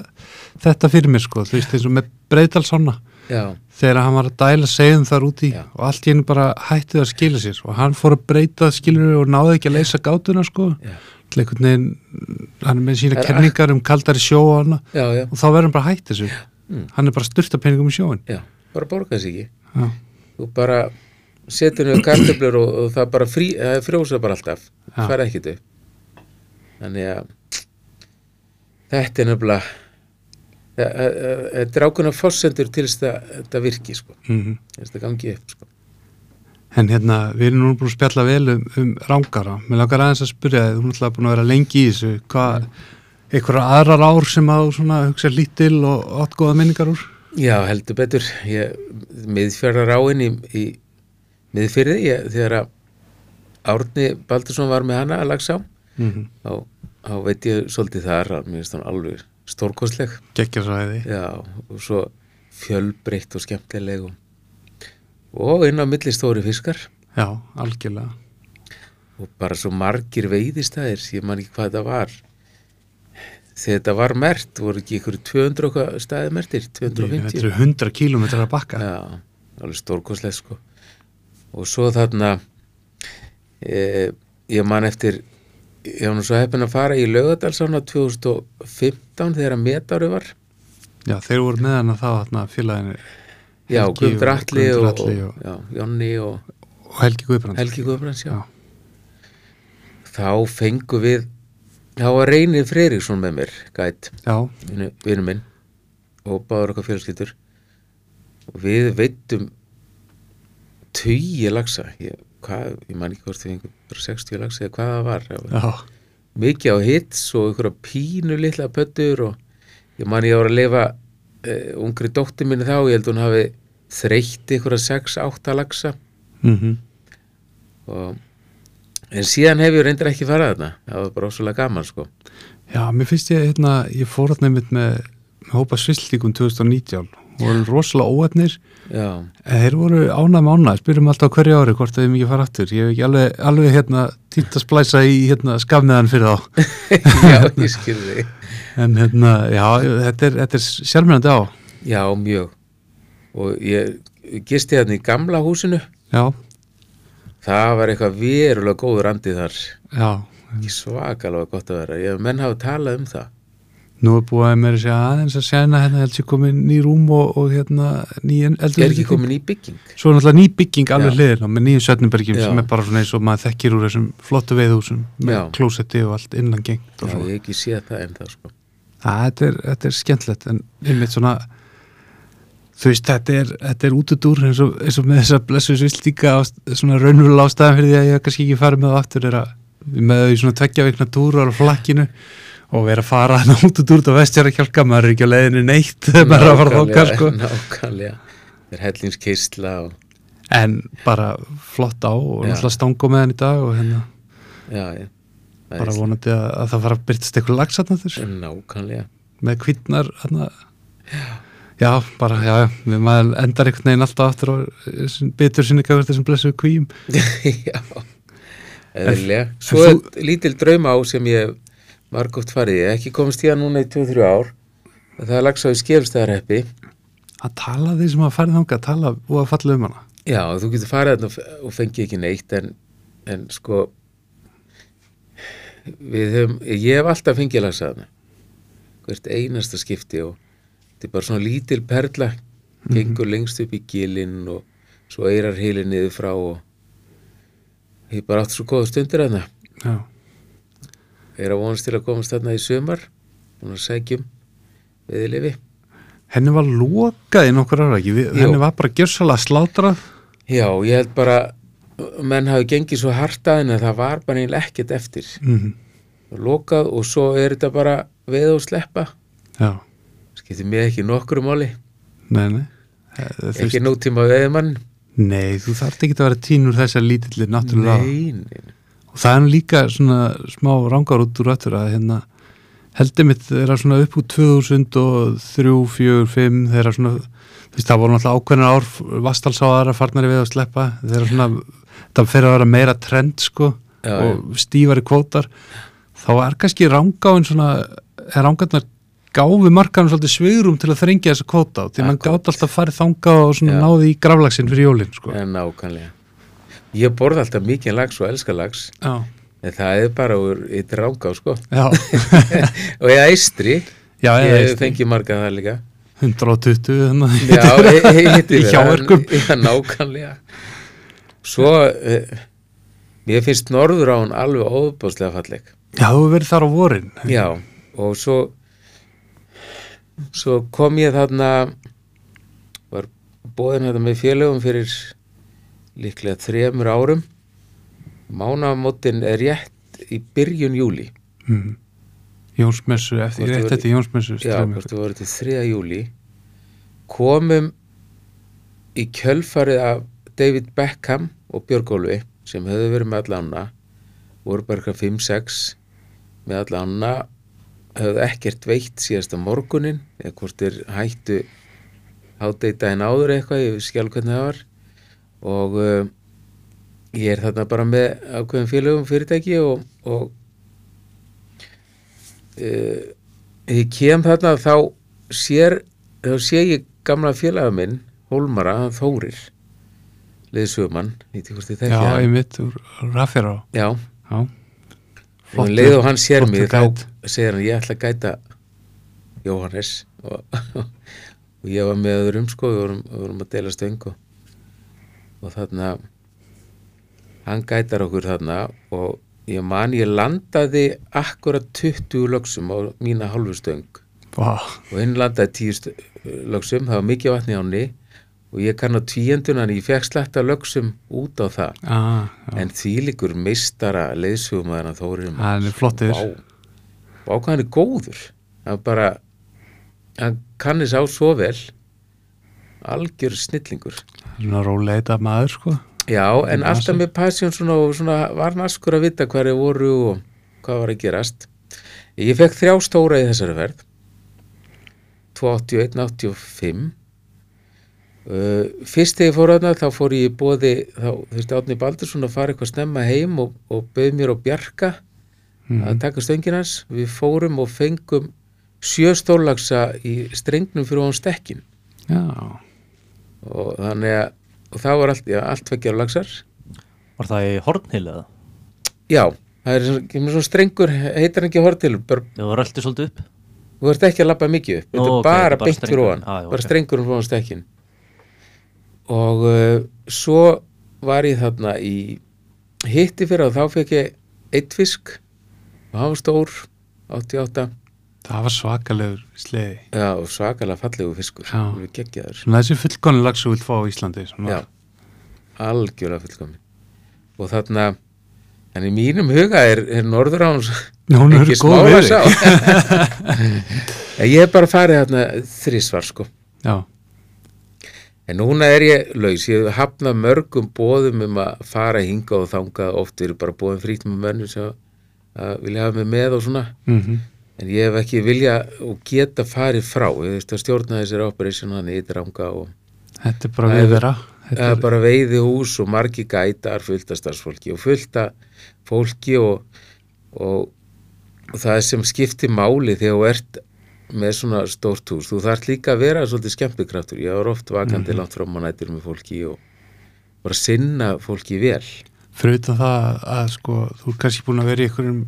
B: þetta fyrir mér sko þú veist eins og með Breitalssonna þegar hann var að dæla segðum þar úti
C: Já.
B: og allt í hennu bara hætti það að skila sér og hann fór að breyta skilur og náði ekki að leysa gátuna sko. Einhvern veginn hann er með sína
C: Er-
B: kenningar um kaldari sjó og hana
C: já, já,
B: og þá verður hann bara hætt þessu.
C: Mm.
B: hann er bara styrta peningum í sjóin
C: já, bara borga sig ekki.
B: já,
C: þú bara setur niður kartöflur og, og það bara frí, það frjósa bara alltaf. Það fara ekkit upp. Þannig að þetta er nefnilega þetta er ákveðna fossendur til þess að þetta virki sko,
B: mm
C: til þess að gangi upp sko.
B: En hérna, við erum nú búin að spjalla vel um, um rángara. Mér langar aðeins að spyrja þið, hún er alltaf búin að vera lengi í þessu. Hvað, einhverja aðrar ár sem að þú svona hugsa lítil og átt góða minningar úr?
C: já, heldur betur ég, miðfjörðar áinn í, í miðfyrði ég, þegar að Árni Baldursson var með hana að lagsa á
B: mm
C: þá, þá veit ég svolítið þar að mér finnst hann alveg stórkostleg.
B: Gekkjarsvæði
C: já, og svo fjölbreytt og skemmtileg og, og inn á milli stóri fiskar.
B: Já, algjörlega.
C: Og bara svo margir veiðistæðir ég man ekki hvað þetta var. Þegar þetta var mert voru ekki ykkur 200 okkar staði mertir
B: Þetta
C: 250
B: eru 100 kílómetrar að bakka.
C: Já, alveg stórkostlega sko. Og svo þarna e, ég man eftir ég var nú svo heppin að fara í Laugadalsána 2015 þegar að metári var.
B: Já, þeir voru með hana þá þarna félaginu
C: já,
B: Helgi
C: Guðmundur
B: og-
C: og, og, Jonni og
B: og Helgi Guðbrand
C: Helgi Guðbrands, já.
B: Já.
C: þá fengu við þá var Reynir Freyriksson með mér gæt, vinu minn og báður okkar fjölskyldur. Og við veitum tugi lagsa ég, hvað, ég man ekki hvort fengum bara 60 lagsa eða hvað það var.
B: Já,
C: mikið á hits og einhverja pínu litla pöttur og ég man ég var að lifa uh, ungri dóttir minni þá, ég held hún hafi þreytt einhverja 6-8 lagsa.
B: Mhm.
C: Og en síðan hef ég reyndar ekki farað þarna. Það var bara ósvölega gaman sko.
B: Já, mér finnst ég, hérna, ég fór þarna einmitt með, með hópa svisslíkum 2019 og voru rosalega óefnir. En þeir voru ánæg með ánæg, spyrum alltaf hverju ári hvort þau mikið fara aftur, ég hef ekki alveg, alveg hérna, týnt að splæsa í hérna, skafniðan fyrir þá,
C: já, ég skilði
B: en hérna, já, þetta er, er sjálfmennandi á,
C: já, mjög. Og ég gisti hérna í gamla húsinu.
B: Já,
C: það var eitthvað verulega góður andi þar.
B: Já.
C: Svakalega gott að vera. Ég, menn hafa talað um það
B: nú er búið að mér að segja aðeins að sjæna hérna held sér komin ný rúm og, og hérna ný eldur
C: er ekki komin í bygging
B: Svo er náttúrulega ný bygging alveg
C: Já.
B: hliðin með nýjum Sötnbergjum
C: Já.
B: sem er bara svona eins og maður þekkir úr þessum flottu veiðhúsum með klósetti og allt innan gengt
C: já, ég
B: svona.
C: hef ekki séð það en það sko
B: Það, þetta, er, þetta er skemmtlegt en einmitt svona þú veist, þetta er, þetta er útudúr eins og, eins og með þess að blessu sviltíka svona raunverulega ástæðan fyrir því að ég kannski ekki farið með það aftur er að með þau í svona tveggja vikna túrar á flakkinu og vera að fara hann útudúr á vestjara kjálka, maður er ekki á leiðinu neitt maður er að fara þókar sko.
C: nákvæmlega. Það er hellingskistla og
B: en bara flott á og náttúrulega stangó með hann í dag og hérna
C: já, já.
B: Bara vonandi að, að það fara að byrtast eitthvað lagsatna þess
C: nákvæmlega.
B: Með kvítnar hana, já, bara, já, við maður endar einhvern veginn alltaf aftur á þessum bitur sinni gafur þessum blessuðu kvíum.
C: Já, eðlilega. svo
B: þú-
C: lítil drauma á sem ég margótt farið, ég. Ekki komist í hann núna í 2-3 ár. Það er lagsa í skefstæðarheppi
B: að tala því sem að farið þangað að tala og að falla um hana.
C: Já, þú getur farið þarna og fengið ekki neitt en, en sko við höfum ég hef alltaf fengið lagsa þarna. Hvert einasta skipti og þetta er bara svona lítil perla gengur lengst upp í gilinn og svo eirar heilin niður frá og ég hef bara átt svo góða stundir þarna.
B: Já,
C: er að vonast til að komast þarna í sumar búin að sækjum viðlifi
B: henni var lokað í nokkur ára ekki, Við, henni var bara gjörsalega slátrað.
C: Já, ég held bara menn hafi gengið svo hart að að það var bara eiginlega ekkert eftir.
B: Mm
C: lokað og svo er þetta bara veð og sleppa.
B: Já,
C: skiptir mig ekki nokkru máli.
B: Nei, nei. Eh, þú
C: ekki
B: veist,
C: nútíma veðmann
B: nei, þú þarft ekki að vera tínur þessar lítillir náttúrulega
C: nei, nei,
B: og það er líka svona smá rángar út úr öttur að hérna heldur mitt þeirra svona upp úr 2003, 4, 5 þeirra svona, þú veist það voru náttúrulega ákveðnar ár vastalsáðara farnari við að sleppa þeirra svona, það fyrir að vera meira trend sko
C: Já,
B: og stífari kvótar þá er kannski rángáin svona er rángarnar gáfi markanum svolítið svigrum til að þrengja þessa kvóta því mann gátt alltaf farið þanga og svona
C: Já.
B: náði í graflagsin fyrir jólin sko.
C: en nákvæmlega ég borða alltaf mikið lags og elska lags
B: Já,
C: en það er bara úr eitt rángá sko. Og ég æstri
B: já,
C: ég hef fengið marga það líka.
B: 120 þannig
C: Já,
B: Í hjáverkum.
C: Já, nákvæmlega. Svo uh, Mér finnst norður á hún alveg óbáslega falleg.
B: Já, þú verið þar á vorin.
C: Já, og svo Svo kom ég þarna Var bóðin þetta með félögum fyrir Líklega þremur árum. Mánamótin er rétt Í byrjun júli
B: mm. Jónsmessu, eftir, rétt eftir Jónsmessu
C: Já, þú voru til 3. júli komum í kjölfarið af David Beckham og Björgólfi sem hefðu verið með alla ána voru bara eitthvað 5-6 með alla ána hefðu ekkert veitt síðasta morgunin eða hvort þeir hættu hádegdæðin áður eitthvað ég skjálf hvernig það var og uh, ég er þarna bara með ákveðum félögum fyrirtæki og, og uh, ég kem þarna þá sér þá sé ég gamla félaga minn Hólmara, Þórir liðsögumann, veit ég hvort þið þekki
B: Já,
C: hann?
B: einmitt úr Raffjara
C: já,
B: Já,
C: og um leið og hann sér mig þá segir hann ég ætla að gæta Jóhannes. Og, og ég var með öðrum sko við vorum, við vorum að dela stöng og, og þarna hann gætar okkur þarna og ég man ég landaði akkurat 20 lögsum á mína hálfu stöng.
B: Vá,
C: og hinn landaði 10 st- lögsum það var mikið vatni áni og ég kann á tvíendunan ég fekk sletta lögsum út á það.
B: Já.
C: En þvílíkur meistara leiðsugum að hann þórir
B: Hann er
C: vá. Hvað hann er góður. Hann bara hann kannir sá svo vel. Algjör snillingur
B: Svona róleita maður, sko.
C: Já, en alltaf með passion svona, svona var naskur að vita hverju voru og hvað var að gerast. Ég fekk þrjá stóra í þessari verð 281, 85 Uh, fyrst þegar ég fór aðna þá fór ég bóði þá þurfti Átni Baldursson að fara eitthvað snemma heim og, og bauð mér á Bjarka að taka stöngin hans. Við fórum og fengum sjö stórlagsa í strengnum fyrir án stekkin.
B: Já,
C: og þannig að og það var allt, já, allt tveggjara lagsar
A: Var það í hornhill eða?
C: já, það er svona, strengur heitar ekki
A: Já, það rölti svolítið upp.
C: Þú ert ekki að labba mikið upp þetta er
A: ok,
C: bara beint fyrir ofan
A: Ah,
C: bara
A: ok.
C: strengur fyrir ofan stekkin. Og uh, svo var ég þarna í hitti fyrir og þá fekk ég eitt fisk og hann var stór 88
B: það var svakalegur sleiði
C: já, svakalega fallegu fiskur.
B: Já.
C: við geggjaður.
B: Svona þessi fullkonni lag sem þú vilt fá á Íslandi
C: já, algjörlega fullkomin og þarna en í mínum huga er, er Norðuráns
B: er
C: ekki
B: við
C: sá ég hef bara farið þarna þrísvar sko.
B: Já,
C: En núna er ég laus, ég hef hafnað mörgum bóðum um að fara hinga og þanga, oft eru bara bóðum frýtt með mönnum sem að vilja hafa mig með og svona,
B: mm
C: en ég hef ekki vilja og geta farið frá, ég veist að stjórna þessari operation hann í dranga og
B: þetta er bara
C: Það
B: við
C: er-
B: vera
C: það
B: Þetta
C: er bara veiði hús og margi gætar fullta starfsfólki og fullta fólki og, og, og það sem skiptir máli þegar þú ert með svona stórt hús, þú þarf líka að vera svolítið skemmtikraftur, ég var oft vakandi langt fram á nættur með fólki og bara sinna fólki vel.
B: Fyrir utan það að sko þú er kannski búin að vera í einhverjum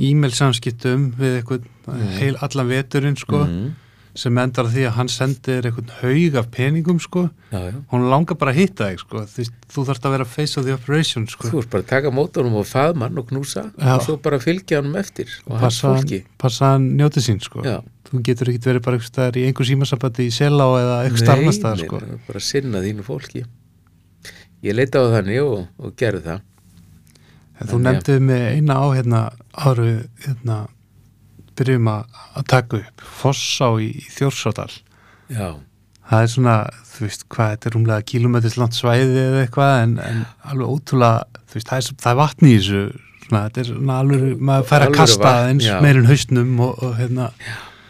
B: e-mail samskiptum við einhvern heil allan veturinn sko
C: mm.
B: sem endar því að hann sendir einhvern haug af peningum sko.
C: Já, já.
B: hún langar bara að hitta þig sko þú, þú þarfst að vera face of the operation sko.
C: Þú ert bara að taka mótunum og faðmann og knúsa
B: Já.
C: og svo bara fylgja hann eftir og hans
B: passa,
C: fólki.
B: passa hann njótið sín sko. Þú getur ekki verið bara einhver staðar í einhver símasambandi í Selá eða einhver starfna staðar
C: Nei,
B: sko.
C: bara sinna þínu fólki. Ég leita á þannig og, og gerði það
B: En þú
C: já.
B: nefndið með eina á hérna áru hérna byrjum að, taka upp Fossá í, í Þjórsádal
C: já,
B: það er svona, þú veist, hvað þetta er rúmlega kílómetris langt svæði eða eitthvað en, en alveg ótrúlega, þú veist, það er, það er vatn í þessu svona, þetta er svona alveg, maður fær að kasta
C: vatn,
B: eins
C: já.
B: meirinn haustnum og, og hérna,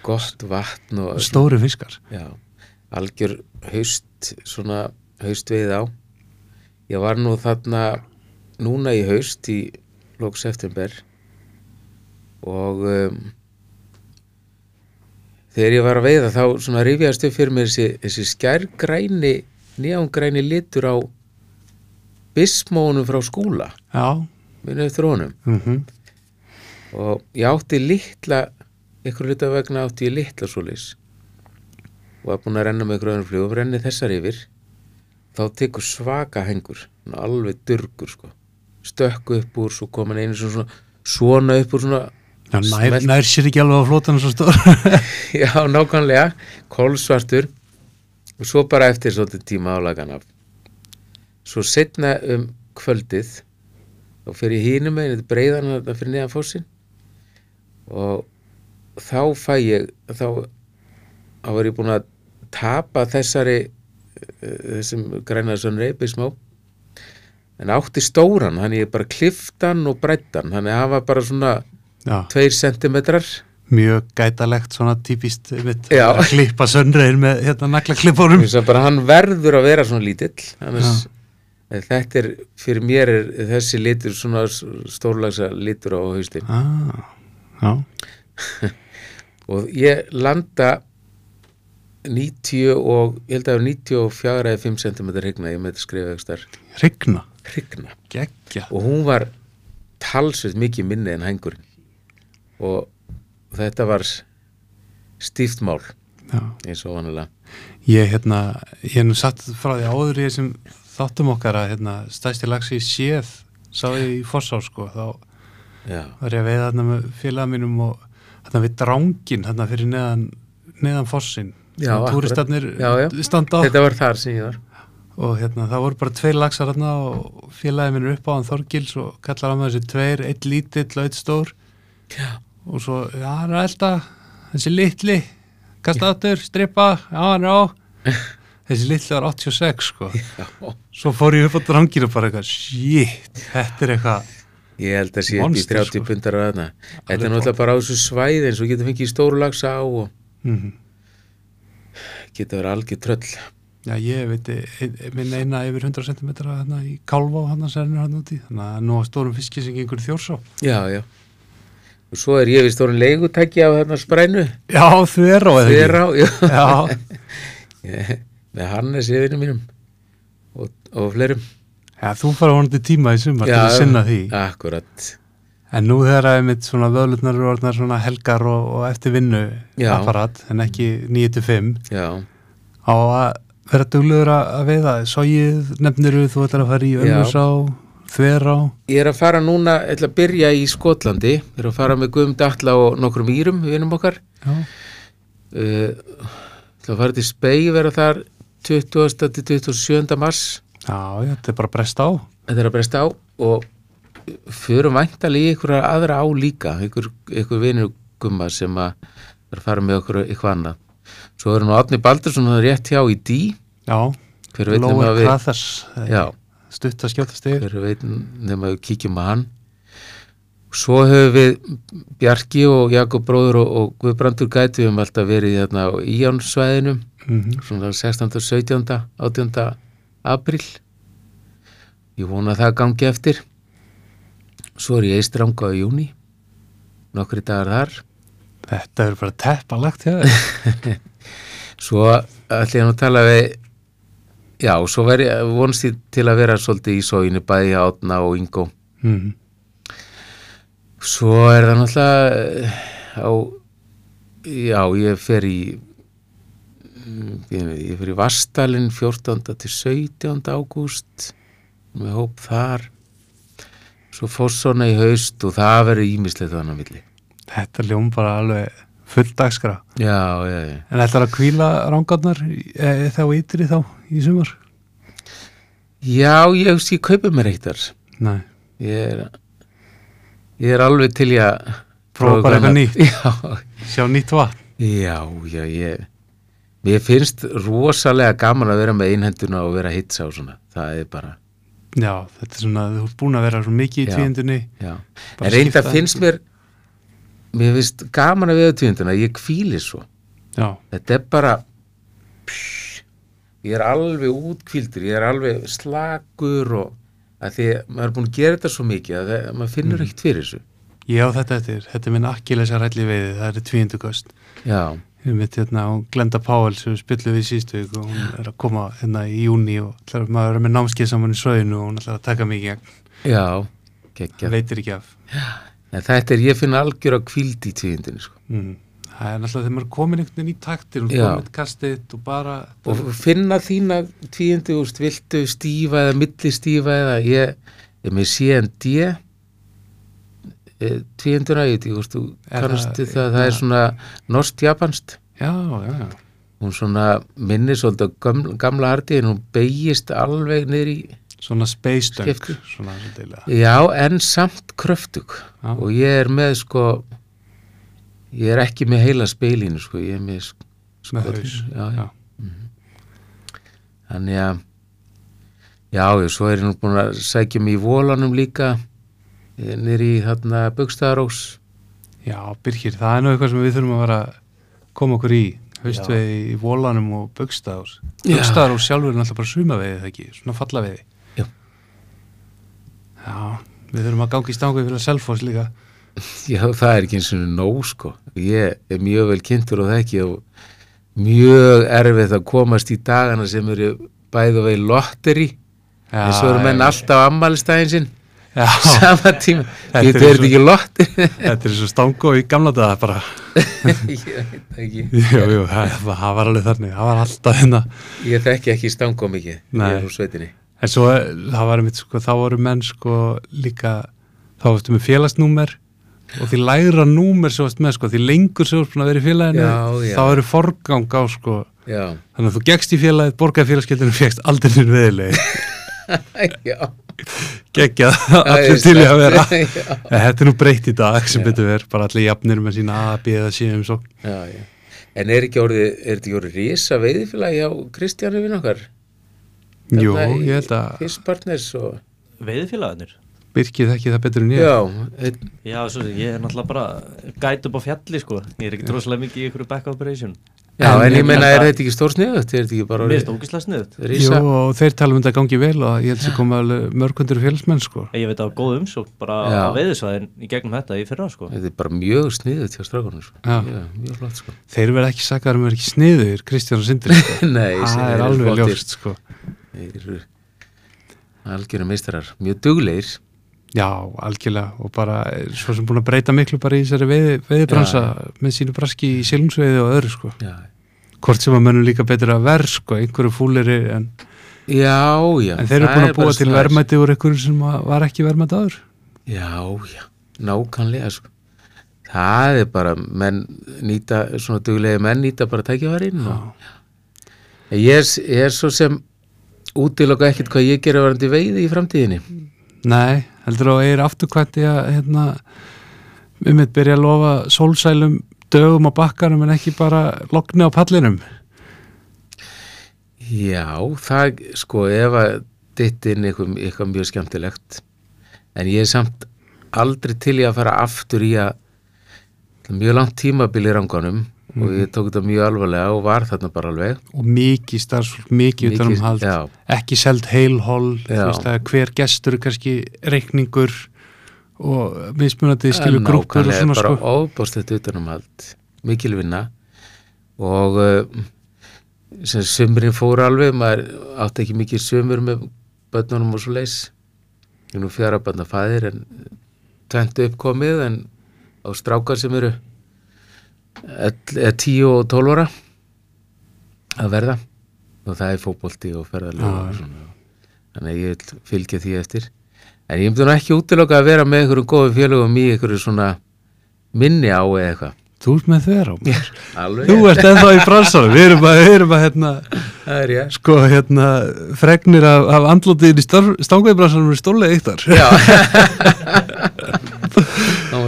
C: gott vatn og
B: stóri fiskar
C: já, algjör haust svona haust við á ég var nú þarna núna í haust í lók september og um, þegar ég var að veiða þá svona rifjast upp fyrir mér þessi, þessi skærgræni nýjángræni litur á bismónum frá skúla.
B: Já,
C: minni eftir honum.
B: Mm
C: og ég átti litla ykkur hluta vegna átti ég litla svoleiðis. Og var búin að renna með ykkur öðrum flugum renni þessar yfir. Þá tekur svaka hengur alveg durgur sko stökku upp úr, svo kom hann einu svona svona upp úr svona
B: Já, nær, nær sér ekki alveg á flótan svo stór.
C: Já, nákvæmlega, kolsvartur. Og svo bara eftir svolítið tíma álagan af. Svo setna um kvöldið og fyrir hínum meginn, þetta breiðan þetta fyrir neðan fósinn og þá fæ ég þá, þá var ég búin að tapa þessari eh, þessum grænaðsson reypi smá en átti stóran, þannig ég bara kliftan og brettan, þannig að hann var bara svona
B: já,
C: tveir sentimetrar.
B: Mjög gætalegt svona típist að klippa söndreir með hérna
C: að bara hann verður að vera svona lítill annars, þetta er, fyrir mér er þessi litur svona stórlagsa litur á haustin
B: ah,
C: og ég landa 90 og ég held að það var 94 eða 5 cm hrygna, ég með þetta skrifa
B: rigna,
C: hrygna
B: geggja
C: og hún var talsveit mikið minni en hængurinn. Og þetta var stíft mál eins og vanalega.
B: Ég hérna, ég hef nú satt frá því áður í þessum þáttum okkar að hérna, stæsti lagsi í séð sá ég í Fossá sko, þá
C: já,
B: var ég að veiða þarna með félaga mínum og þarna við drángin þarna fyrir neðan, neðan fossin
C: já.
B: standa á.
C: Þetta var þar sem ég var
B: og hérna það voru bara tveir lagsar þarna og félagi minn er upp á hann Þorgils og kallar á með þessi tveir, eitt lítill og eitt stór
C: Já.
B: og svo, já, hann er elda þessi litli, kasta aftur strippa, já, hann er á þessi litli var 86 sko
C: já.
B: svo fór ég upp á drangin og bara eitthvað, shit, þetta er eitthvað
C: Ég held að sé upp í
B: Monster,
C: 30
B: sko.
C: pundar að þarna. Þetta er náttúrulega bara á þessu svæði eins og getur fengið stóru lagsa á og
B: mm
C: getur verið algjör tröll.
B: Já, ég veit, minn eina yfir 100 cm hérna í Kálvá hann að sérnir hann úti, þannig að nú á stórum fiski sem gengur þjórsá.
C: Já, já. Og svo er ég við stórun leigutæki á þarna sprænu.
B: Já, þverá eða
C: Þér á, já.
B: Já,
C: Ég- Með Hannes yfirinu mínum og, og fleirum.
B: já, þú fara vonandi tíma í sumar til að sinna því.
C: Akkurat.
B: En nú þegar að mitt svona vöðlutnar eru orðnar svona helgar og, og eftir vinnu
C: Já.
B: apparat, en ekki 9-5,
C: Já,
B: á að vera duglegur að veiða. Sóið nefniru, þú ætlar að fara í
C: Já.
B: Ölmusá, Þverá.
C: ég er að fara núna, ég ætla að byrja í Skotlandi. Ég er að fara með Guðum Datla og nokkrum írum, vinum okkar. Uh, Það fara til spegi vera þar 20. til 27. mars
B: já, þetta er bara að bresta á.
C: þetta er að bresta á og förum væntalega í ykkur aðra á líka ykkur, ykkur vinur gumma sem að er fara með okkur eitthvað annað svo erum við Átni Baldursson er rétt hjá í dí
B: Já, Crathers,
C: já,
B: stutt að skjóta stig.
C: hver veit nema að við kíkjum að hann svo höfum við Bjarki og Jakob bróður og, og Guðbrandur gæti við höfum alltaf verið þarna á Íjánsvæðinu
B: Mm
C: svona 16. 17. 18. april ég vona að það gangi eftir svo er ég eistranga í júni nokkri dagar þar
B: Þetta er bara teppalagt
C: svo ætlum ég nú að tala við já, svo veri, vonst ég til að vera svolítið í sóinu bæði átna og Ingo
B: mm.
C: svo er það náttúrulega á já, ég fer í ég, ég fer í Vastalinn 14. til 17. ágúst með hóp þar svo Fossona í haust og það verður ímislegt þannig að milli
B: Þetta ljóm bara alveg full dagskra.
C: já, já, já
B: En ætlar að kvíla rángarnar e, þá ytri þá í sumar?
C: já, ég, ég, ég kaupi mér eittar ég er ég er alveg til í að
B: Prófa bara eitthvað nýtt.
C: já,
B: Sjá nýtt vatn.
C: Já, já, ég Mér finnst rosalega gaman að vera með einhenduna og vera hits á svona það er bara,
B: Já, þetta er svona, þú ert búin að vera svo mikið í
C: Já.
B: tíðindunni.
C: já En reynda finnst mér mér finnst gaman að vera tíðunduna ég kvíli svo,
B: Já,
C: þetta er bara psh, ég er alveg útkvíldur ég er alveg slagur og að því að maður er búin að gera þetta svo mikið að það, maður finnur
B: Mm.
C: ekkert fyrir þessu
B: ég á þetta eftir. Þetta er minn akkilesa rætli veiði, það er tvíindugost.
C: Já,
B: Við mitt hérna Glenda Páel sem við spillum við sístu og hún er að koma hérna í júni og ætlar, maður er með námskeið saman í söginu og hún ætlar að taka mikið gegn.
C: já, geggja
B: Veitir ekki af.
C: En þetta er, ég finn algjör að kvíld í tíðundinu sko.
B: Mm. Það er náttúrulega þegar maður komin einhvern veginn í taktir og komin eitt kastið og bara
C: og finna þína tvíundu, úst, viltu stífa eða milli stífa eða ég er með CND eh, tvíunduna, ég veit þú kannast
B: það-
C: það, það, er svona norsk-japanst
B: já, já, já.
C: hún svona minnir svolítið gamla, gamla arti en hún beigist alveg niður í
B: svona
C: Skipti.
B: svona
C: já, en samt kröftug
B: Já.
C: og ég er með sko ég er ekki með heila speilinu sko, ég er með sko,
B: með haus
C: já, já.
B: Já.
C: þannig að Já, já, svo er ég nú búin að sækja mig í volanum líka nýri í þarna Bugstaðarós
B: Já, Birkir, það er nú eitthvað sem við þurfum að vera að koma okkur í haustveið í volanum og bugstaðars
C: Já.
B: Bugstaðars sjálfur er náttúrulega bara sumaveiði það ekki, svona fallaveiði
C: Já.
B: Við þurfum að gangi í stangu fyrir að selfos líka.
C: Já, það er ekki eins og nóg sko. Ég er mjög vel kynntur og þekki og mjög erfið að komast í dagana sem eru bæðu vegi lotteri. Eins og eru menn alltaf ammælistæðin sinn.
B: Já,
C: sama tíma,
B: Þetta er
C: fer
B: svo-
C: ekki lotteri.
B: Þetta er svo stangu í gamla daga bara.
C: Ég veit ekki.
B: Jú, jú, það, það var alveg þannig, það var alltaf hérna.
C: Ég þekki ekki stangó mikið.
B: Nei.
C: ég er úr sveitinni
B: En svo, það var einmitt, sko, þá voru menn, sko, líka, þá varstu með félagsnúmer og því lægra númer sem varstu með, sko, því lengur sem varstu að vera í félaginu,
C: Já, já.
B: þá eru forgang á, sko,
C: já,
B: þannig að þú gegst í félagið, borgaði félagsgildinu, fegst aldrei nýr veðilegi, geggjað, allir til í að vera. Þetta er nú breytt í dag, sem betur verð, bara allir jafnir með sína A, B eða C um svo.
C: en er ekki orðið er þetta ekki orðið risa veiðifélagi á Kristjánu vinn okkar
B: Jú,
C: Þarna í
B: ég held að
C: Fiskpartners og
A: Veiðfélagarnir
B: Birkið þekki það betur en ég.
C: já, einn-
A: Já, svo, sem, ég er náttúrulega bara gæt upp á fjalli sko Ég er ekki droslega mikið í ykkur back operation
C: já,
B: En-
C: en ég meina
A: þetta-
C: er þetta ekki stór sniðut er þetta ekki bara
A: Mér finnst
C: orðið
A: ógislega sniðut
B: Jú, og þeir tala um þetta gangi vel og ég held sem koma alveg mörgundur félagsmenn, sko.
A: Ég veit að góð umsókn bara
C: Já.
A: á veiðisvæðin í gegnum þetta í fyrra sko
C: þetta er bara mjög sniðut hjá strákunum sko.
B: Já.
C: mjög flott sko
B: Þeir verða ekki sakar um að vera ekki sniður, Kristján og Sindri, sko.
C: Nei, Þeir eru algjörum meistarar, mjög duglegir.
B: Já, algjörlega og bara svo sem búin að breyta miklu bara í þessari veiði, veiðibransa með sínu braski í silungsveiði og öðru sko.
C: já,
B: hvort sem að mönnum líka betur að verð sko, einhverju fúleri en,
C: já, já
B: en þeir eru búin að búa til verðmæti úr einhverju sem að- var ekki verðmæti aður
C: Já, já, nákvæmlega sko. það er bara menn nýta, svona duglegi menn nýta bara tækjavarinn og ég ég er svo sem útiloka ekkert hvað ég gera varandi veiði í framtíðinni.
B: Nei, heldur að ég er afturkvætti að hérna, við mitt byrja að lofa sólsælum dögum á bakkanum en ekki bara lokni á pallinum.
C: Já, það sko ef að ditt inn eitthvað, eitthvað mjög skemmtilegt en ég er samt aldrei til í að fara aftur í að mjög langt tímabil í ranganum og ég tók þetta mjög alvarlega og var þarna bara alveg.
B: Og mikið starfsfólk, mikið utanum hald
C: já,
B: ekki seld heilhól hver gestur kannski reikningur og mismunandi skilur grúpur og svona
C: bara
B: sko.
C: óbúrslega utanum allt mikil vinna. Og uh, sem sömurinn fór alveg maður átti ekki mikið sömur með börnunum og svo leis ég nú fjara börna fæðir en tventu uppkomið en á strákar sem eru 10 og 12 ára að verða. Og það er fótbolti og ferðarlega þannig að ég fylgja því eftir. En ég myndi ekki útiloka að vera með einhverjum góðum félögum í einhverju svona minni á eða eitthvað.
B: Þú ert með á mér. Þú ert ennþá í bransanum, við erum að, við erum að hérna,
C: er ég
B: sko hérna fregnir af, af andlótiðin í stangveðbransanum er stólega eittar
C: já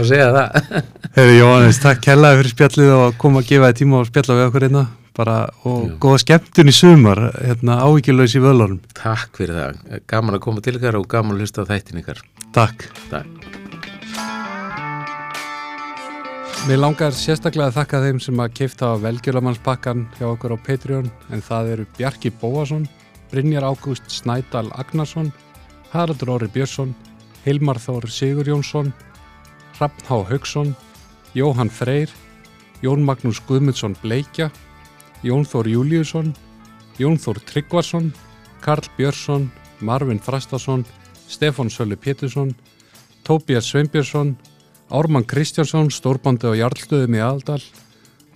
C: má segja það.
B: Hefur Jóhannes, takk kellaði fyrir spjallið og að koma að gefa þið tíma og spjalla við okkur hérna. Bara og
C: Jú.
B: góða skemmtun í sumar hérna áhyggjulaus í vöðlunum.
C: Takk fyrir það, gaman að koma til ykkar og gaman að hlusta þættin ykkar.
B: Takk.
C: Takk.
B: Mér langar sérstaklega að þakka þeim sem að kifta á velgjörlamannspakkan hjá okkur á Patreon en það eru Bjarki Bóasson, Brynjar Ágúst Snædal Agnarsson, Haraldur Óri Björnsson, Hilmar Þór Sigur Jónsson, Hrafn Há Haugsson, Jóhann Freyr, Jón Magnús Guðmundsson Bleikja, Jón Þór Júliusson, Jón Þór Tryggvarsson, Karl Björnsson, Marvin Frastason, Stefán Sölu Pétursson, Tóbías Sveinbjörnsson, Ármann Kristjánsson, stórbandi á Jarlstöðum í Aldal,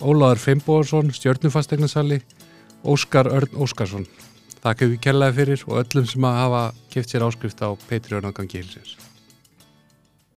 B: Ólaður Fimboðarsson, stjörnufastegnarsali, Óskar Örn Óskarsson. Þakka við kellaði fyrir og öllum sem að hafa kipt sér áskrift á Patreon á gangi hilsins.